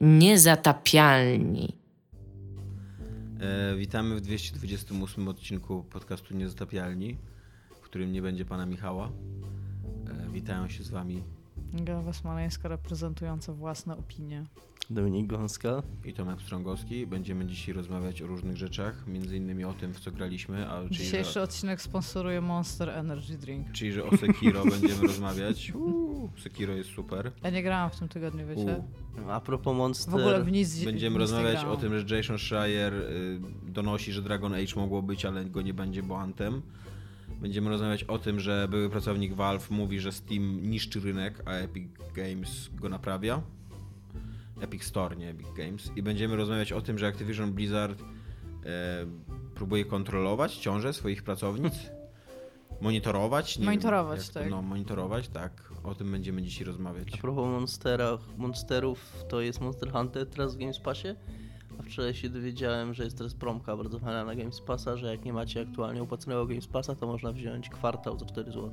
Niezatapialni. E, witamy w 228 odcinku podcastu Niezatapialni, w którym nie będzie pana Michała. E, witają się z wami Gawa Smoleńska reprezentująca własne opinie. Dominik Gąska. i Tomek Strągowski. Będziemy dzisiaj rozmawiać o różnych rzeczach, między innymi o tym, w co graliśmy, a czyli, Dzisiejszy że, odcinek sponsoruje Monster Energy Drink. czyli że o Sekiro będziemy rozmawiać. Uuu, Sekiro jest super. Ja nie grałam w tym tygodniu, wiecie? Uuu. A propos Monster. W ogóle w nic Będziemy nic rozmawiać o tym, że Jason Schreier y, donosi, że Dragon Age mogło być, ale go nie będzie, bo Anthem. Będziemy rozmawiać o tym, że były pracownik Valve mówi, że Steam niszczy rynek, a Epic Games go naprawia. Epic Store, nie Epic Games. I będziemy rozmawiać o tym, że Activision Blizzard e, próbuje kontrolować ciążę swoich pracownic. Monitorować. Nie Monitorować, wiem, jak tak. No, monitorować, tak. O tym będziemy dzisiaj rozmawiać. A propos monsterach, monsterów, to jest Monster Hunter teraz w Games Passie. A wczoraj się dowiedziałem, że jest teraz promka bardzo fajna na Games Passa, że jak nie macie aktualnie opłaconego Games Passa, to można wziąć kwartał za 4 zł.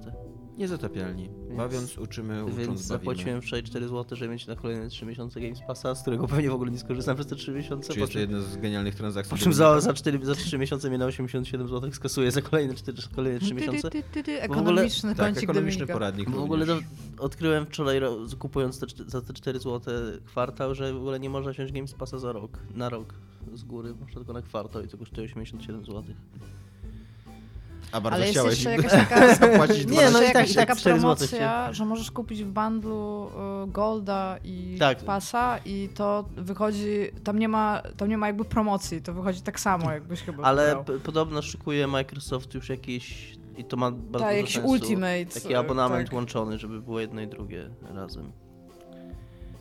Niezatapialni. Więc- Bawiąc, uczymy, ucząc, Więc bawimy. zapłaciłem wczoraj 4 zł, żeby mieć na kolejne 3 miesiące Games Passa, z którego pewnie w ogóle nie skorzystam przez te 3 miesiące. Czy jest to jedna z genialnych transakcji? po czym za, za, 4, za 3 miesiące mnie na 87 zł skasuję za kolejne 4, kolejne 3 Ty, ty, miesiące. ty, ty, ty, w ogóle- Ekonomiczny Tak, ekonomiczny Dominika. poradnik W ogóle to również. odkryłem wczoraj kupując te, za te 4 zł kwartał, że w ogóle nie można wziąć Games Passa za rok, na rok z góry, można tylko na kwartał i to kosztuje 87 zł. A bardzo Ale jest chciałeś jeszcze jakaś taka, zapłacić Nie, nie, no i tak- tak taka 4 zł promocja, że możesz kupić w bundlu y, Golda i Tak. Pasa i to wychodzi, tam nie ma, tam nie ma jakby promocji, to wychodzi tak samo jakbyś chyba Ale podobno szykuje Microsoft już jakiś i to ma bardzo Tak, dużo jakiś sensu, Ultimate, Taki e, abonament tak. łączony, żeby było jedno i drugie razem.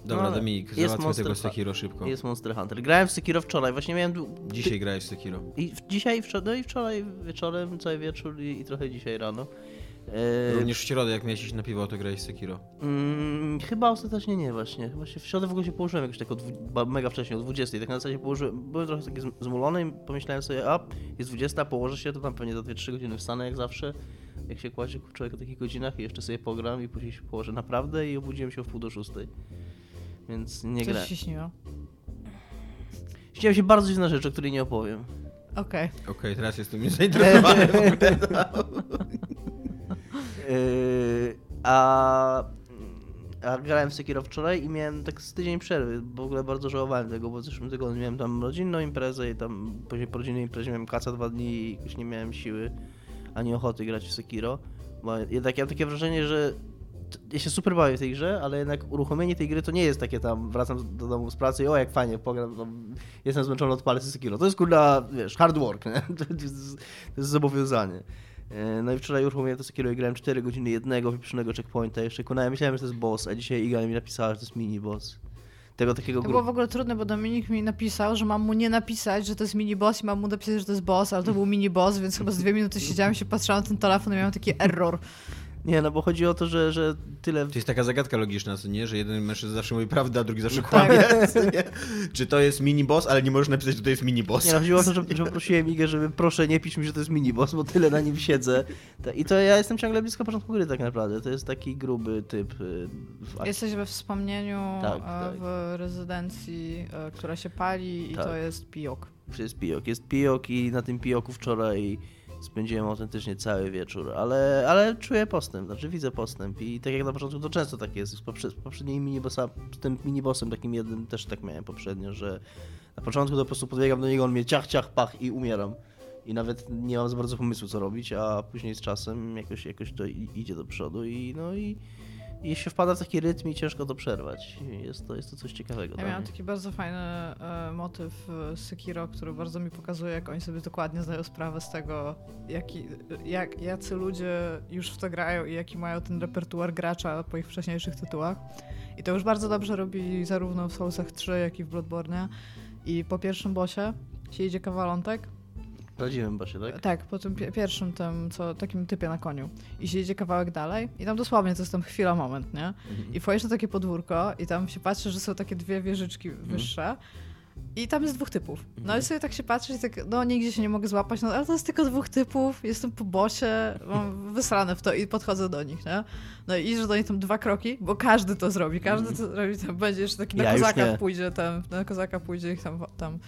Dobra, No, Dominik, załatwmy tego Sekiro szybko. Jest Monster Hunter. Grałem w Sekiro wczoraj, właśnie miałem... Dzisiaj grałeś w Sekiro. I w, dzisiaj, wczoraj, no i wczoraj wieczorem, cały wieczór i, i trochę dzisiaj rano. E, Również w środę, jak miałeś iść na piwo, to grałeś w Sekiro. Mm, chyba ostatecznie nie właśnie. Chyba się w środę w ogóle się położyłem jakoś tak o dwu, mega wcześnie, o 20. Tak na zasadzie położyłem, byłem trochę taki zm- zmulony i pomyślałem sobie, a jest 20, położę się, to tam pewnie za 2-3 godziny wstanę jak zawsze. Jak się kładzie człowiek o takich godzinach i jeszcze sobie pogram i później się położę naprawdę i obudziłem się o wpół do szóstej. Więc nie Coś grałem. ci się śniło? Śniłem się bardzo dziwna rzecz, o której nie opowiem. Okej. Okej, teraz jestem już zainteresowany. Yy, a, a grałem w Sekiro wczoraj i miałem tak z tydzień przerwy. W ogóle bardzo żałowałem tego, bo w zeszłym tygodniu miałem tam rodzinną imprezę i tam później po rodzinnej imprezie miałem kaca dwa dni i już nie miałem siły ani ochoty grać w Sekiro. Bo jednak ja mam takie wrażenie, że ja się super bawię w tej grze, ale jednak uruchomienie tej gry to nie jest takie tam, wracam do domu z pracy i o jak fajnie, pogram, no, jestem zmęczony od palcy Sekiro. To jest kurna, wiesz, hard work, nie? To jest, to jest zobowiązanie. E, No i wczoraj uruchomiłem to Sekiro i grałem 4 godziny jednego wypiszonego checkpointa. Jeszcze konałem, myślałem, że to jest boss, a dzisiaj Iga mi napisała, że to jest mini boss. Tego takiego To było w ogóle trudne, bo Dominik mi napisał, że mam mu nie napisać, że to jest mini boss i mam mu napisać, że to jest boss, ale to był mini boss, więc chyba z dwie minuty siedziałam się, patrzyłam na ten telefon i miałam taki error. Nie, no bo chodzi o to, że, że tyle... To jest taka zagadka logiczna, co nie? Że jeden mężczyzna zawsze mówi prawdę, a drugi zawsze Tak. kłamie. Czy to jest mini boss, ale nie możesz napisać, że to jest mini boss. Nie, no chodziło o to, że, że prosiłem Igę, żeby proszę nie pisz mi, że to jest mini boss, bo tyle na nim siedzę. I to ja jestem ciągle blisko początku gry tak naprawdę. To jest taki gruby typ... y, w Jesteś we wspomnieniu Tak, e, tak. w rezydencji, e, która się pali i Tak. to jest pijok. Jest pijok. Jest pijok i na tym pijoku wczoraj spędziłem autentycznie cały wieczór, ale, ale czuję postęp, znaczy widzę postęp i tak jak na początku to często tak jest. Z, poprze- z poprzedniej minibossa, z tym minibossem takim jednym też tak miałem poprzednio, że na początku to po prostu podbiegam do niego, on mnie ciach, ciach, pach i umieram. I nawet nie mam za bardzo pomysłu co robić, a później z czasem jakoś, jakoś to idzie do przodu i no i, i się wpada w taki rytm i ciężko to przerwać. Jest to, jest to coś ciekawego. Ja miałam mnie. taki bardzo fajny e, motyw w Sekiro, który bardzo mi pokazuje, jak oni sobie dokładnie zdają sprawę z tego, jaki, jak, jacy ludzie już w to grają i jaki mają ten repertuar gracza po ich wcześniejszych tytułach. I to już bardzo dobrze robi zarówno w Soulsach 3, jak i w Bloodborne. I po pierwszym bossie się idzie kawalątek, W prawdziwym basie, tak? tak, po tym pi- pierwszym tym, co takim typie na koniu. I się idzie kawałek dalej i tam dosłownie to jest tam chwila, moment, nie? I wchodzisz na takie podwórko i tam się patrzy, że są takie dwie wieżyczki wyższe, I tam jest dwóch typów. No i sobie tak się patrzy i tak, no nigdzie się nie mogę złapać, no ale to jest tylko dwóch typów, jestem po bosie, mam wysrane w to i podchodzę do nich, nie? No i idziesz do nich tam dwa kroki, bo każdy to zrobi, każdy to zrobi, tam będzie jeszcze taki na Ja kozaka pójdzie tam, na kozaka pójdzie ich tam, tam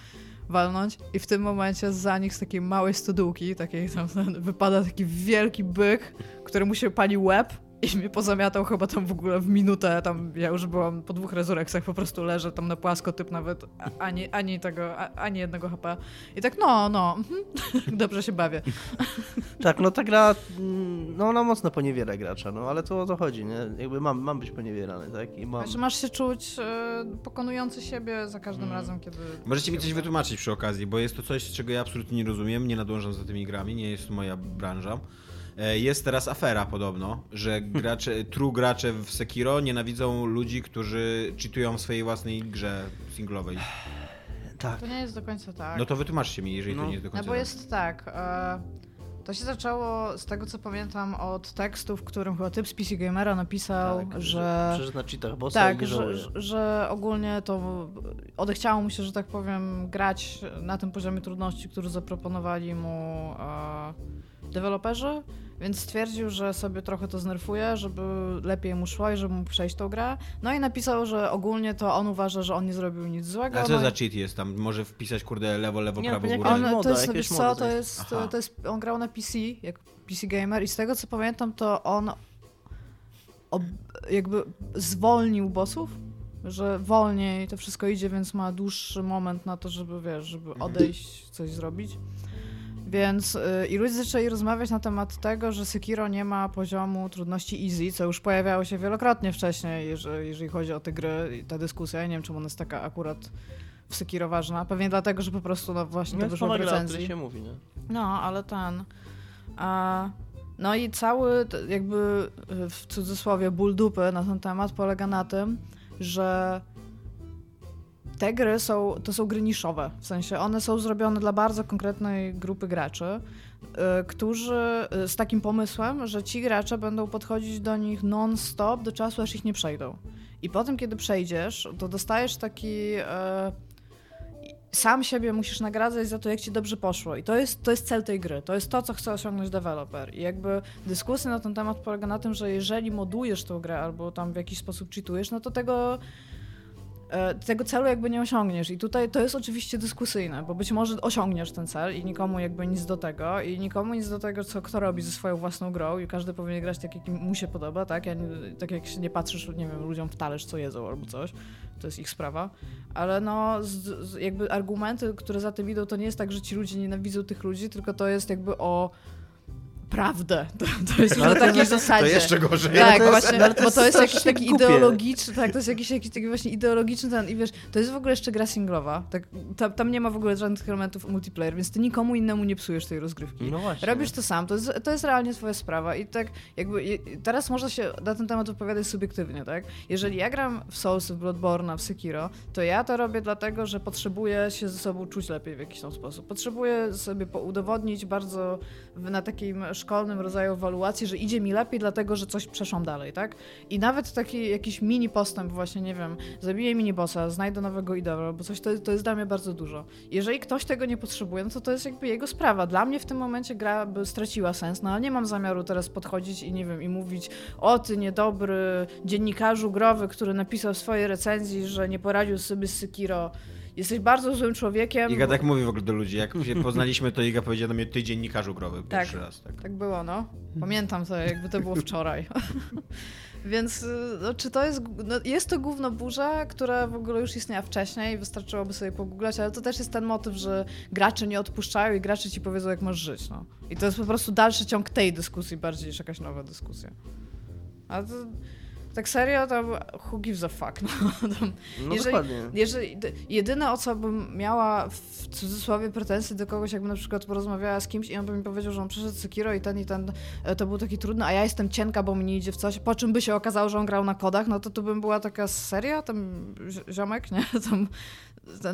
walnąć i w tym momencie za nich z takiej małej stodółki, takiej tam wypada taki wielki byk, który mu się pali łeb i mnie pozamiatał chyba tam w ogóle w minutę, tam ja już byłam po dwóch rezurekcjach, po prostu leżę tam na płasko, typ nawet ani, ani tego, ani jednego HP. I tak no, no, mhm, dobrze się bawię. Tak, no ta gra, no ona mocno poniewiera gracza, no ale to o to chodzi, nie? Jakby mam, mam być poniewierany, tak? I mam... Znaczy masz się czuć e, pokonujący siebie za każdym Mm. razem, kiedy... Możecie mi coś wytłumaczyć przy okazji, bo jest to coś, czego ja absolutnie nie rozumiem, nie nadążam za tymi grami, nie jest to moja branża. E, Jest teraz afera podobno, że gracze, true gracze w Sekiro nienawidzą ludzi, którzy cheatują w swojej własnej grze singlowej. Tak. To nie jest do końca tak. No to wytłumaczcie mi, jeżeli No. to nie jest do No końca bo tak. jest tak. E, to się zaczęło z tego, co pamiętam, od tekstu, w którym chyba typ z PC Gamera napisał, tak, że. Przecież na cheatach bossa i Tak, że- że ogólnie to odechciało mu się, że tak powiem, grać na tym poziomie trudności, który zaproponowali mu e, deweloperzy, więc stwierdził, że sobie trochę to znerfuje, żeby lepiej mu szło i żeby mógł przejść tą grę. No i napisał, że ogólnie to on uważa, że on nie zrobił nic złego. A co no za i- cheat jest tam? Może wpisać kurde lewo, lewo, Nie, prawo, górę? On, moda, to jest, jakieś wiesz co, to jest, Aha. to jest, on grał na PC, jak PC Gamer i z tego co pamiętam, to on ob, jakby zwolnił bossów, że wolniej to wszystko idzie, więc ma dłuższy moment na to, żeby, wiesz, żeby Mhm. odejść, coś zrobić. Więc y, i ludzie zaczęli rozmawiać na temat tego, że Sekiro nie ma poziomu trudności easy, co już pojawiało się wielokrotnie wcześniej, jeżeli, jeżeli chodzi o te gry i ta dyskusja. Ja nie wiem, czemu ona jest taka akurat w Sekiro ważna. Pewnie dlatego, że po prostu no właśnie No to wyszło w recenzji. się mówi, nie? No, ale ten. A, no i cały, jakby y, w cudzysłowie, ból dupy na ten temat polega na tym, że te gry są, to są gry niszowe. W sensie one są zrobione dla bardzo konkretnej grupy graczy, y, którzy y, z takim pomysłem, że ci gracze będą podchodzić do nich non-stop do czasu, aż ich nie przejdą. I potem, kiedy przejdziesz, to dostajesz taki. E, sam siebie musisz nagradzać za to, jak ci dobrze poszło. I to jest, to jest cel tej gry. To jest to, co chce osiągnąć deweloper. I jakby dyskusja na ten temat polega na tym, że jeżeli modujesz tą grę albo tam w jakiś sposób cheatujesz, no to tego tego celu jakby nie osiągniesz. I tutaj to jest oczywiście dyskusyjne, bo być może osiągniesz ten cel i nikomu jakby nic do tego i nikomu nic do tego, co kto robi ze swoją własną grą i każdy powinien grać tak, jak mu się podoba, tak? Ja nie, tak jak się nie patrzysz, nie wiem, ludziom w talerz, co jedzą albo coś. To jest ich sprawa. Ale no, z, z, jakby argumenty, które za tym idą, to nie jest tak, że ci ludzie nienawidzą tych ludzi, tylko to jest jakby o prawdę. To, to jest na to takiej jest- zasadzie. To jeszcze gorzej. Tak, to jest- właśnie, to bo jest to jest jakiś taki głupie. ideologiczny, tak, to jest jakiś, jakiś taki właśnie ideologiczny ten i wiesz, to jest w ogóle jeszcze gra singlowa, tak, tam, tam nie ma w ogóle żadnych elementów multiplayer, więc ty nikomu innemu nie psujesz tej rozgrywki. No właśnie. Robisz to sam, to jest, to jest realnie twoja sprawa i tak jakby i- teraz można się na ten temat wypowiadać subiektywnie, tak? Jeżeli ja gram w Souls, w Bloodborne, w Sekiro, to ja to robię dlatego, że potrzebuję się ze sobą czuć lepiej w jakiś tam sposób. Potrzebuję sobie udowodnić bardzo na takim szkolnym rodzaju ewaluacji, że idzie mi lepiej dlatego, że coś przeszłam dalej, tak? I nawet taki jakiś mini postęp właśnie, nie wiem, zabiję mini bossa, znajdę nowego idola, albo coś, to, to jest dla mnie bardzo dużo. Jeżeli ktoś tego nie potrzebuje, no to to jest jakby jego sprawa. Dla mnie w tym momencie gra by straciła sens, no ale nie mam zamiaru teraz podchodzić i nie wiem, i mówić o ty niedobry dziennikarzu growy, który napisał w swojej recenzji, że nie poradził sobie z Sekiro. Jesteś bardzo złym człowiekiem. Iga bo- tak mówi w ogóle do ludzi. Jak się poznaliśmy, to Iga powiedziała do mnie, ty dziennikarzu growy pierwszy raz. Tak. Tak było, no. Pamiętam to, jakby to było wczoraj. Więc y, no, czy to jest. No, jest to gówno burza, która w ogóle już istniała wcześniej, wystarczyłoby sobie pogooglać, ale to też jest ten motyw, że gracze nie odpuszczają i gracze ci powiedzą, jak masz żyć. No. I to jest po prostu dalszy ciąg tej dyskusji bardziej niż jakaś nowa dyskusja. A to. Tak serio, to who gives a fuck. No, tam, No jeżeli- dokładnie. jeżeli, jedyne o co bym miała w cudzysłowie pretensje do kogoś, jakbym na przykład porozmawiała z kimś i on by mi powiedział, że on przeszedł Sekiro i ten i ten e, to był taki trudny, a ja jestem cienka, bo mi nie idzie w coś, po czym by się okazało, że on grał na kodach, no to tu bym była taka seria, tam zi- ziomek, nie? Tam,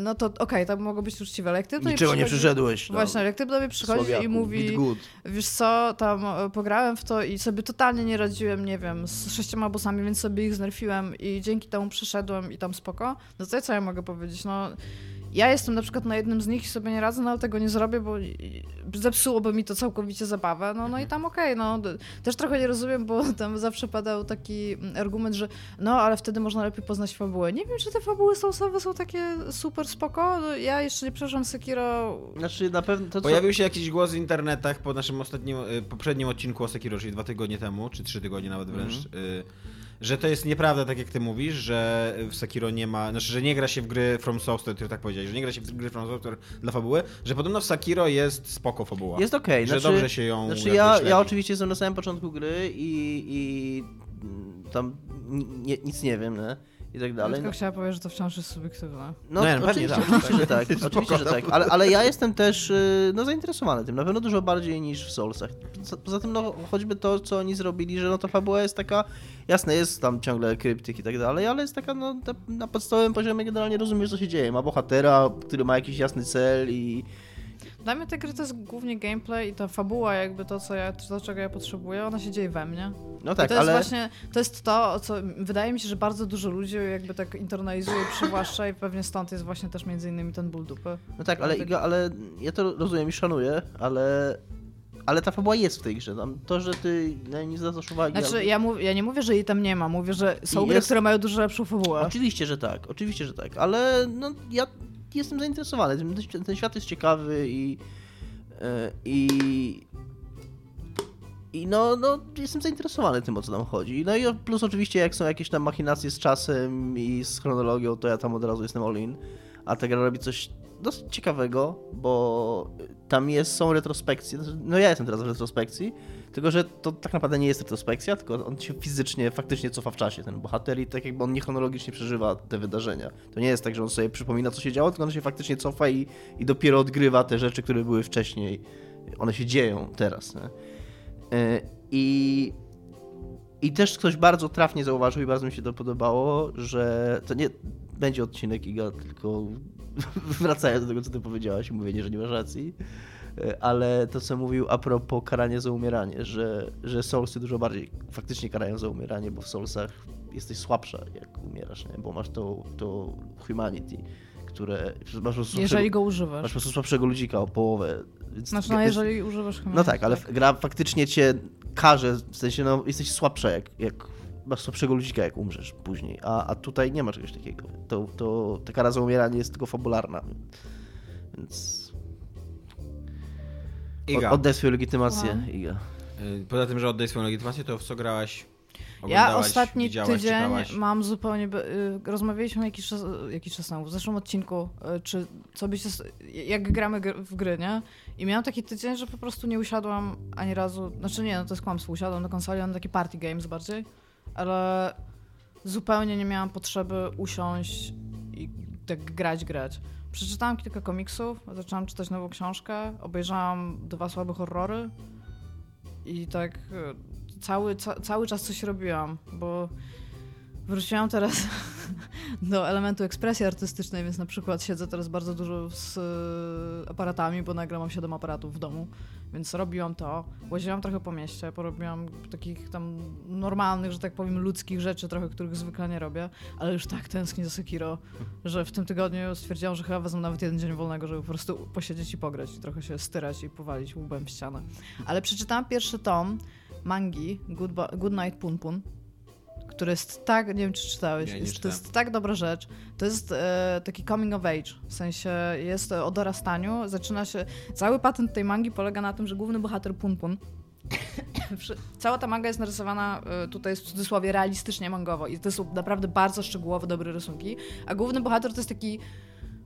no to okej, to mogło być uczciwe, ale jak ty Niczego nie przychodzi- przyszedłeś. no. Właśnie, ale jak ty do mnie przychodzisz Sławiaku, i mówi, wiesz co, tam e, pograłem w to i sobie totalnie nie radziłem, nie wiem, z sześcioma bossami, więc sobie ich znerfiłem i dzięki temu przeszedłem i tam spoko, no to co ja mogę powiedzieć, no ja jestem na przykład na jednym z nich i sobie nie radzę, no ale tego nie zrobię, bo zepsułoby mi to całkowicie zabawę. No, no i tam okej, okay, no też trochę nie rozumiem, bo tam zawsze padał taki mm, argument, że no ale wtedy można lepiej poznać fabułę. Nie wiem, czy te fabuły soulsowe są takie super spoko. No, ja jeszcze nie przeszłam Sekiro. Znaczy na pewno to, co... Pojawił się jakiś głos w internetach po naszym ostatnim, y, poprzednim odcinku o Sekiro, czyli dwa tygodnie temu, czy trzy tygodnie nawet wręcz. Mm -hmm że to jest nieprawda, tak jak ty mówisz, że w Sekiro nie ma, znaczy, że nie gra się w gry From Software, ty tak powiedziałeś, że nie gra się w gry From Software dla fabuły, że podobno w Sekiro jest spoko fabuła. Jest okej. Okay. Że znaczy, dobrze się ją Znaczy ja, ja oczywiście jestem na samym początku gry i, i tam nie, nic nie wiem, nie? I tak dalej. Ja tylko no. chciała powiedzieć, że to wciąż jest subiektywne. No, no ja, oczywiście, tak, oczywiście, że tak. oczywiście, że tak. Ale, ale ja jestem też y, no, zainteresowany tym, na pewno dużo bardziej niż w Soulsach. Poza tym, no, choćby to, co oni zrobili, że no, ta fabuła jest taka, jasne, jest tam ciągle kryptyk i tak dalej, ale jest taka, no, na podstawowym poziomie generalnie rozumiesz, co się dzieje. Ma bohatera, który ma jakiś jasny cel i dla mnie te gry to jest głównie gameplay i ta fabuła, jakby to, co ja, to, czego ja potrzebuję, ona się dzieje we mnie. No tak, I to ale... jest właśnie, to jest to, co wydaje mi się, że bardzo dużo ludzi jakby tak internalizuje przywłaszcza i pewnie stąd jest właśnie też między innymi ten ból dupy. No tak, ale, Iga, ale ja to rozumiem i szanuję, ale ale ta fabuła jest w tej grze. Tam to, że ty nie zwracasz uwagi. Znaczy, ale... ja, mów, ja nie mówię, że jej tam nie ma. Mówię, że są I gry, jest... które mają dużo lepszą fabułę. Oczywiście, że tak. Oczywiście, że tak. Ale no, ja jestem zainteresowany. Ten, ten świat jest ciekawy i E, I, i no, no, jestem zainteresowany tym, o co tam chodzi. No i plus oczywiście, jak są jakieś tam machinacje z czasem i z chronologią, to ja tam od razu jestem all in. A ta gra robi coś dosyć ciekawego, bo tam jest, są retrospekcje. No ja jestem teraz w retrospekcji, tylko że to tak naprawdę nie jest retrospekcja, tylko on się fizycznie, faktycznie cofa w czasie, ten bohater i tak jakby on niechronologicznie przeżywa te wydarzenia. To nie jest tak, że on sobie przypomina, co się działo, tylko on się faktycznie cofa i, i dopiero odgrywa te rzeczy, które były wcześniej. One się dzieją teraz. Nie? E, I i też ktoś bardzo trafnie zauważył i bardzo mi się to podobało, że to nie będzie odcinek Iga, tylko wracając do tego, co ty powiedziałaś, mówienie, że nie masz racji, e, ale to, co mówił a propos karania za umieranie, że, że Soulsy dużo bardziej faktycznie karają za umieranie, bo w Soulsach jesteś słabsza, jak umierasz, nie? bo masz to, to humanity, które... Masz jeżeli go używasz. Masz po prostu słabszego ludzika o połowę. Znaczy, no jeżeli używasz humanity. No tak, ale tak. gra faktycznie cię karze, w sensie, no, jesteś słabsza, jak, jak masz słabszego ludzika, jak umrzesz później, a, a tutaj nie ma czegoś takiego. To, to, ta kara za umieranie jest tylko fabularna, więc... Iga. Oddaj swoją legitymację, Aha. Iga. Y, poza tym, że oddaj swoją legitymację, to w co grałaś? Ja ostatni tydzień czytałaś? mam zupełnie. Y, rozmawialiśmy jakiś czas, jakiś czas temu, w zeszłym odcinku, y, czy co byście. Jak gramy w gry, nie? I miałam taki tydzień, że po prostu nie usiadłam ani razu. Znaczy nie, no to jest kłamstwo. Usiadłam na konsoli, na takie party games bardziej ale zupełnie nie miałam potrzeby usiąść i tak grać, grać. Przeczytałam kilka komiksów, zaczęłam czytać nową książkę, obejrzałam dwa słabe horrory i tak e, cały, ca, cały czas coś robiłam, bo wróciłam teraz do elementu ekspresji artystycznej, więc na przykład siedzę teraz bardzo dużo z e, aparatami, bo nagle mam 7 aparatów w domu więc robiłam to, łaziłam trochę po mieście, porobiłam takich tam normalnych, że tak powiem, ludzkich rzeczy, trochę których zwykle nie robię, ale już tak tęsknię za Sekiro, że w tym tygodniu stwierdziłam, że chyba wezmę nawet jeden dzień wolnego, żeby po prostu posiedzieć i pograć i trochę się styrać i powalić łbem w ścianę. Ale przeczytałam pierwszy tom mangi Good, Good Night Pun Pun który jest tak, nie wiem czy czytałeś, jest, to jest tak dobra rzecz. To jest e, taki coming of age, w sensie jest o dorastaniu, zaczyna się, cały patent tej mangi polega na tym, że główny bohater Pun Pun Cała ta manga jest narysowana e, tutaj w cudzysłowie realistycznie mangowo i to są naprawdę bardzo szczegółowe, dobre rysunki, a główny bohater to jest taki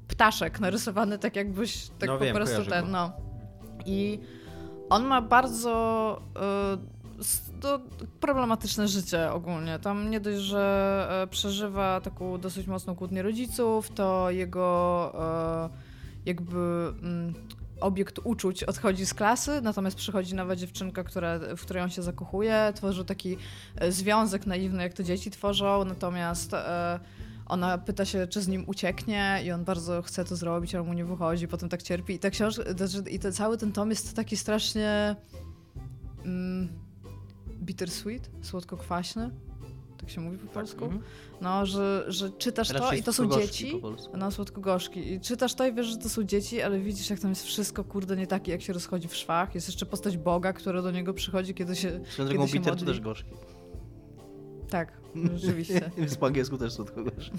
ptaszek narysowany tak jakbyś tak no po wiem, prostu ten, no. I on ma bardzo y, to problematyczne życie ogólnie. Tam nie dość, że e, przeżywa taką dosyć mocną kłótnię rodziców, to jego e, jakby mm, obiekt uczuć odchodzi z klasy, natomiast przychodzi nowa dziewczynka, która, w której on się zakochuje, tworzy taki e, związek naiwny, jak to dzieci tworzą, natomiast ona pyta się, czy z nim ucieknie i on bardzo chce to zrobić, ale mu nie wychodzi, potem tak cierpi i ta książka, i to, cały ten tom jest taki strasznie... Mm, bittersweet, słodko-kwaśny. Tak tak się mówi po polsku. Mhm. No, że, że czytasz to i to są dzieci. No, słodko-gorzki. I czytasz to i wiesz, że to są dzieci, ale widzisz, jak tam jest wszystko, kurde, nie takie, jak się rozchodzi w szwach. Jest jeszcze postać Boga, która do niego przychodzi, kiedy się... Drogą kiedy się bitter to modli. też gorzki. Tak, rzeczywiście. Jest po angielsku też słodko gorzki.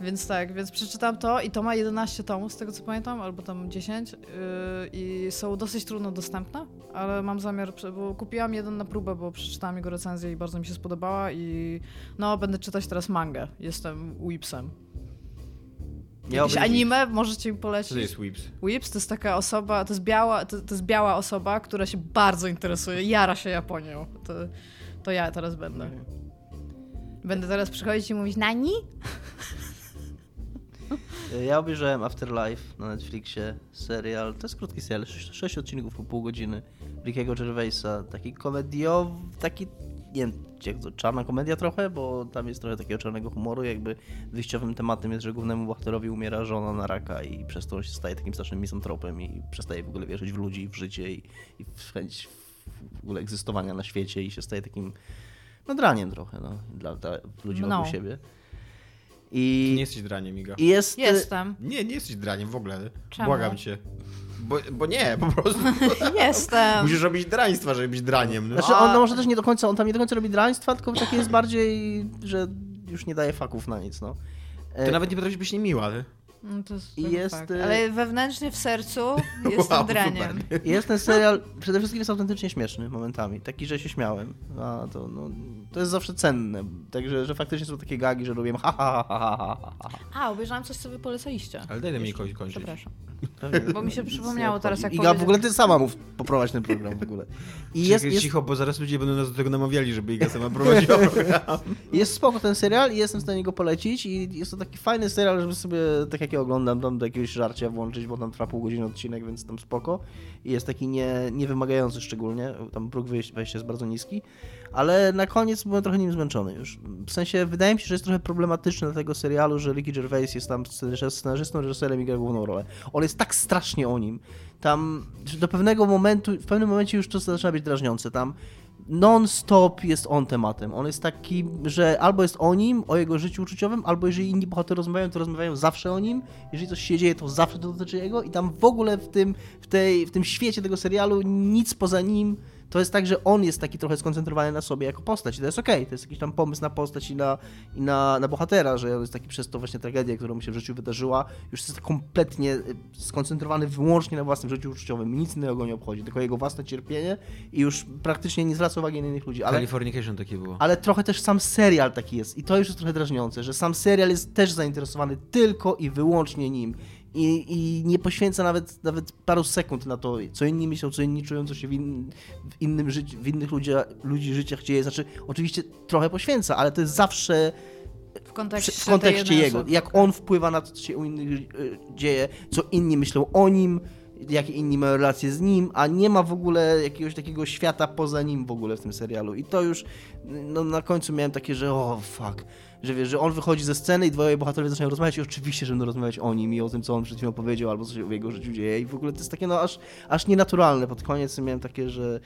Więc tak, więc przeczytam to i to ma 11 tomów, z tego co pamiętam, albo tam 10 yy, i są dosyć trudno dostępne, ale mam zamiar, bo kupiłam jeden na próbę, bo przeczytałam jego recenzję i bardzo mi się spodobała i no, będę czytać teraz mangę. Jestem Whipsem. Nie Jakieś anime możecie mi Co polecić? to jest Whips? Whips to jest taka osoba, to jest biała, to, to jest biała osoba, która się bardzo interesuje, jara się Japonią. To, to ja teraz będę. Będę teraz przychodzić i mówić nani? Ja obejrzałem Afterlife na Netflixie, serial, to jest krótki serial, 6 odcinków po pół godziny, Rickiego Gervaisa, taki komediowy, taki, nie wiem, jak to, czarna komedia trochę, bo tam jest trochę takiego czarnego humoru, jakby wyjściowym tematem jest, że głównemu bohaterowi umiera żona na raka i przez to on się staje takim strasznym misantropem i przestaje w ogóle wierzyć w ludzi, w życie i, i w chęć w ogóle egzystowania na świecie i się staje takim, no draniem trochę, no, dla, dla ludzi No. wokół siebie. Ty I, nie jesteś draniem, Miga. i jest... Jestem. Nie, nie jesteś draniem w ogóle. Czemu? Błagam cię. Bo, bo nie, po prostu. Jestem. Musisz robić draństwa, żeby być draniem. No. Znaczy on no, może też nie do końca, on tam nie do końca robi draństwa, tylko takie jest bardziej, że już nie daje faków na nic, no. E, Ty nawet nie potrafisz być niemiła. ty. No to jest, I jest, fakt. y- Ale wewnętrznie w sercu jestem Wow, draniem. super. I Jest ten serial, przede wszystkim jest autentycznie śmieszny momentami, taki, że się śmiałem, a to, no, to jest zawsze cenne, także, że faktycznie są takie gagi, że robię ha ha ha ha ha ha ha. A, obejrzałam coś, co wy polecaliście. Ale daj mi kończyć. kończyć. Przepraszam. Bo mi się przypomniało teraz, jak Iga, w ogóle ty sama mów poprowadź ten program w ogóle. I Jest, jest, jest, Cicho, bo zaraz ludzie będą nas do tego namawiali, żeby Iga sama prowadziła program. Jest spoko ten serial i jestem w stanie go polecić i jest to taki fajny serial, żeby sobie, tak jak ja oglądam, tam do jakiegoś żarcia włączyć, bo tam trwa pół godziny odcinek, więc tam spoko. I jest taki nie, nie wymagający szczególnie, tam próg wejścia jest bardzo niski, ale na koniec byłem trochę nim zmęczony już. W sensie, wydaje mi się, że jest trochę problematyczne dla tego serialu, że Ricky Gervais jest tam scenarz- scenarzystą, reżyserem i gra główną rolę. On jest tak strasznie o nim. Tam, do pewnego momentu, w pewnym momencie już to zaczyna być drażniące. Tam non-stop jest on tematem. On jest taki, że albo jest o nim, o jego życiu uczuciowym, albo jeżeli inni bohaterowie rozmawiają, to rozmawiają zawsze o nim. Jeżeli coś się dzieje, to zawsze to dotyczy jego i tam w ogóle w tym, w tej, w tym świecie tego serialu nic poza nim. To jest tak, że on jest taki trochę skoncentrowany na sobie jako postać i to jest okej, to jest jakiś tam pomysł na postać i na, i na, na bohatera, że on jest taki przez to właśnie tragedię, która mu się w życiu wydarzyła, już jest kompletnie y, skoncentrowany wyłącznie na własnym życiu uczuciowym, nic innego go nie obchodzi, tylko jego własne cierpienie i już praktycznie nie zwraca uwagi na innych ludzi, ale, Californication takie było. ale trochę też sam serial taki jest i to już jest trochę drażniące, że sam serial jest też zainteresowany tylko i wyłącznie nim i, i nie poświęca nawet, nawet paru sekund na to, co inni myślą, co inni czują, co się w, in, w innym życiu, w innych ludzi, ludzi życiach dzieje. Znaczy, oczywiście trochę poświęca, ale to jest zawsze W kontekście, w kontekście jego. osoby, Jak okej. on wpływa na to, co się u innych y, dzieje, co inni myślą o nim, jakie inni mają relacje z nim, a nie ma w ogóle jakiegoś takiego świata poza nim w ogóle w tym serialu. I to już no, na końcu miałem takie, że o fuck, że wiesz, że on wychodzi ze sceny i dwoje bohaterowie zaczynają rozmawiać i oczywiście, że będą rozmawiać o nim i o tym, co on przed chwilą powiedział, albo co się w jego życiu dzieje i w ogóle to jest takie no aż, aż nienaturalne. Pod koniec miałem takie, że...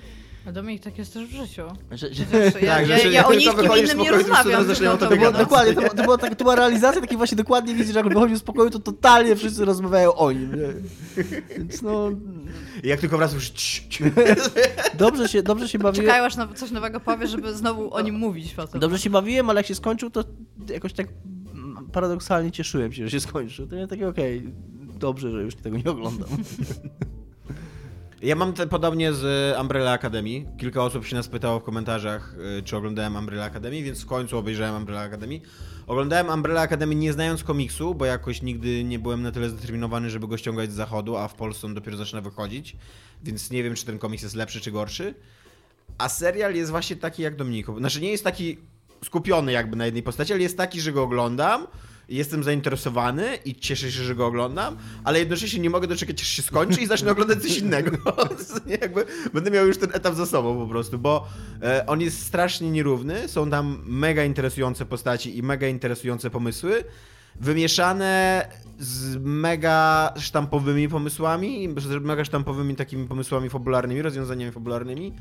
A Dominik, tak jest też w życiu. że, że Przecież ja, Tak, ja, że się ja o tylko nikim innym nie rozmawiam. zaczynają to To było, dokładnie, to, to, była, tak, to była realizacja, taki właśnie dokładnie widzisz, że jak wychodził z pokoju, to totalnie wszyscy rozmawiają o nim. Nie? Więc no, jak tylko wracasz, już dobrze się, dobrze się bawiłem. Czekają aż na coś nowego powie, żeby znowu o nim mówić potem. Dobrze się bawiłem, ale jak się skończył, to jakoś tak paradoksalnie cieszyłem się, że się skończył. To ja takie okej, dobrze, że już tego nie oglądam. Ja mam te, podobnie z Umbrella Academy. Kilka osób się nas pytało w komentarzach, y, czy oglądałem Umbrella Academy, więc w końcu obejrzałem Umbrella Academy. Oglądałem Umbrella Academy nie znając komiksu, bo jakoś nigdy nie byłem na tyle zdeterminowany, żeby go ściągać z zachodu, a w Polsce on dopiero zaczyna wychodzić, więc nie wiem, czy ten komiks jest lepszy czy gorszy. A serial jest właśnie taki jak Dominiko. Znaczy nie jest taki skupiony jakby na jednej postaci, ale jest taki, że go oglądam, jestem zainteresowany i cieszę się, że go oglądam, ale jednocześnie nie mogę doczekać, aż się skończy i zacznę oglądać coś innego. Jakby będę miał już ten etap za sobą po prostu, bo e, on jest strasznie nierówny, są tam mega interesujące postaci i mega interesujące pomysły, wymieszane z mega sztampowymi pomysłami, mega sztampowymi takimi pomysłami fabularnymi, rozwiązaniami fabularnymi.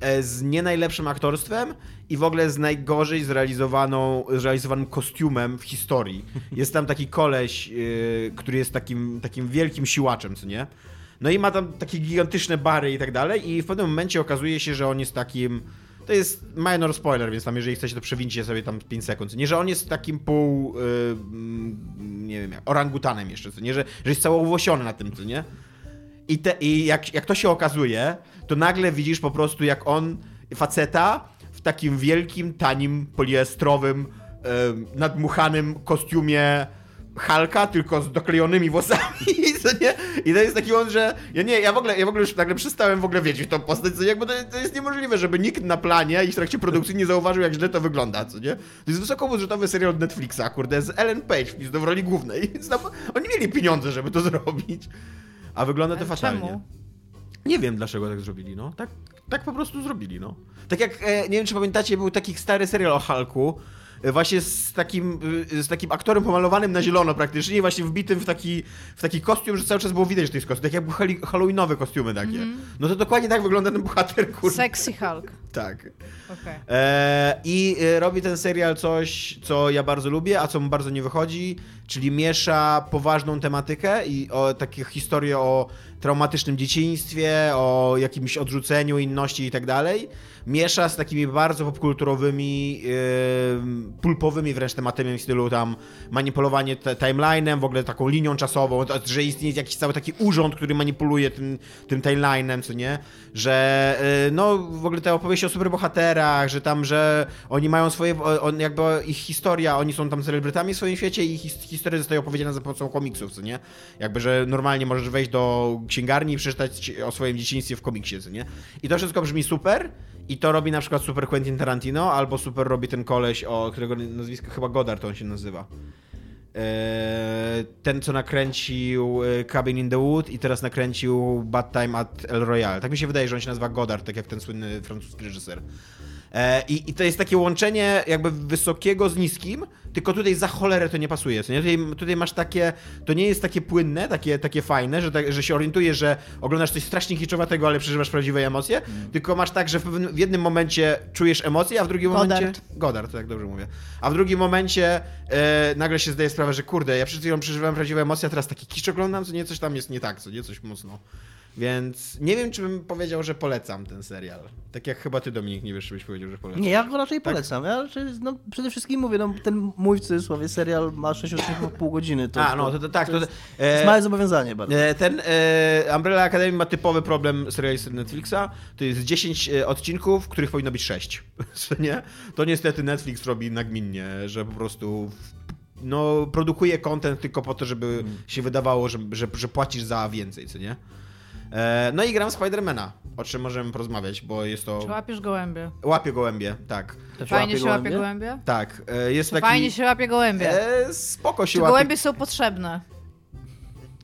E, z nie najlepszym aktorstwem i w ogóle z najgorzej zrealizowaną, zrealizowanym kostiumem w historii. Jest tam taki koleś, e, który jest takim, takim wielkim siłaczem, co nie? No i ma tam takie gigantyczne bary i tak dalej i w pewnym momencie okazuje się, że on jest takim... To jest minor spoiler, więc tam jeżeli chcecie to przewincie sobie tam 5 sekund. Nie, że on jest takim pół, yy, nie wiem, orangutanem jeszcze, co nie? Że, że jest cało uwłosiony na tym, co nie? I, te, i jak, jak to się okazuje, to nagle widzisz po prostu jak on, faceta, w takim wielkim, tanim, poliestrowym, nadmuchanym kostiumie Halka, tylko z doklejonymi włosami, co nie? I to jest taki on, że ja nie, ja w ogóle, ja w ogóle już nagle przestałem w ogóle wiedzieć tą postać, co nie? Jakby to, to jest niemożliwe, żeby nikt na planie i w trakcie produkcji nie zauważył, jak źle to wygląda, co nie? To jest wysokobudżetowy serial od Netflixa, kurde, z Ellen Page w w roli głównej, oni mieli pieniądze, żeby to zrobić. A wygląda to Ale fatalnie. czemu? Nie wiem, dlaczego tak zrobili, no. Tak, tak po prostu zrobili, no. Tak jak, e, nie wiem, czy pamiętacie, był taki stary serial o Hulku, e, właśnie z takim, e, z takim aktorem pomalowanym na zielono praktycznie, właśnie wbitym w taki, w taki kostium, że cały czas było widać, że to jest kostium. Tak jakby halli- halloweenowe kostiumy takie. No to dokładnie tak wygląda ten bohater, kurde. Sexy Hulk. Tak. Okej. E, I robi ten serial coś, co ja bardzo lubię, a co mu bardzo nie wychodzi, czyli miesza poważną tematykę i o takie historie o traumatycznym dzieciństwie, o jakimś odrzuceniu inności i tak dalej. Miesza z takimi bardzo popkulturowymi, e, pulpowymi wręcz tematami w stylu tam manipulowanie timeline'em, w ogóle taką linią czasową, to, że istnieje jakiś cały taki urząd, który manipuluje tym, tym timeline'em, co nie? Że e, no w ogóle te opowieści o superbohaterach, że tam, że oni mają swoje, on, jakby ich historia, oni są tam celebrytami w swoim świecie i ich his- historie zostają opowiedziane za pomocą komiksów, co nie? Jakby, że normalnie możesz wejść do księgarni i przeczytać o swoim dzieciństwie w komiksie, co nie? I to wszystko brzmi super i to robi na przykład super Quentin Tarantino, albo super robi ten koleś, o którego nazwisko chyba Goddard on się nazywa. Eee, Ten, co nakręcił e, Cabin in the Wood i teraz nakręcił Bad Time at El Royale. Tak mi się wydaje, że on się nazywa Goddard, tak jak ten słynny francuski reżyser. E, I, I to jest takie łączenie jakby wysokiego z niskim, tylko tutaj za cholerę to nie pasuje. Nie? Tutaj, tutaj masz takie, to nie jest takie płynne, takie, takie fajne, że, tak, że się orientujesz, że oglądasz coś strasznie kiczowatego, ale przeżywasz prawdziwe emocje, tylko masz tak, że w, pewnym, w jednym momencie czujesz emocje, a w drugim Goddard. momencie... Goddard, tak dobrze mówię. A w drugim momencie e, nagle się zdaje sprawę, że kurde, ja przed chwilą przeżywałem prawdziwe emocje, a teraz taki kicz oglądam, co nie, coś tam jest nie tak, co nie, coś mocno. Więc nie wiem, czy bym powiedział, że polecam ten serial. Tak jak chyba ty, Dominik, nie wiesz, czy byś powiedział, że polecam. Nie, ja go raczej polecam. Ja raczej, no, przede wszystkim mówię, no, ten mój w cudzysłowie serial ma 6 odcinków pół godziny. To, A, no, to, to tak. To, jest, e, jest małe zobowiązanie bardzo. E, Ten e, Umbrella Academy ma typowy problem serialisty Netflixa. To jest 10 e, odcinków, których powinno być 6. nie? To niestety Netflix robi nagminnie, że po prostu no, produkuje content tylko po to, żeby się wydawało, że, że, że płacisz za więcej, co nie? E, no i gram Spidermana, o czym możemy porozmawiać, bo jest to... Czy łapiesz gołębie? Łapie gołębie, tak. To się Fajnie się łapie gołębie? Tak, e, jest Czy taki... Fajnie się łapie gołębie. E, spoko się Czy łapie gołębie są potrzebne?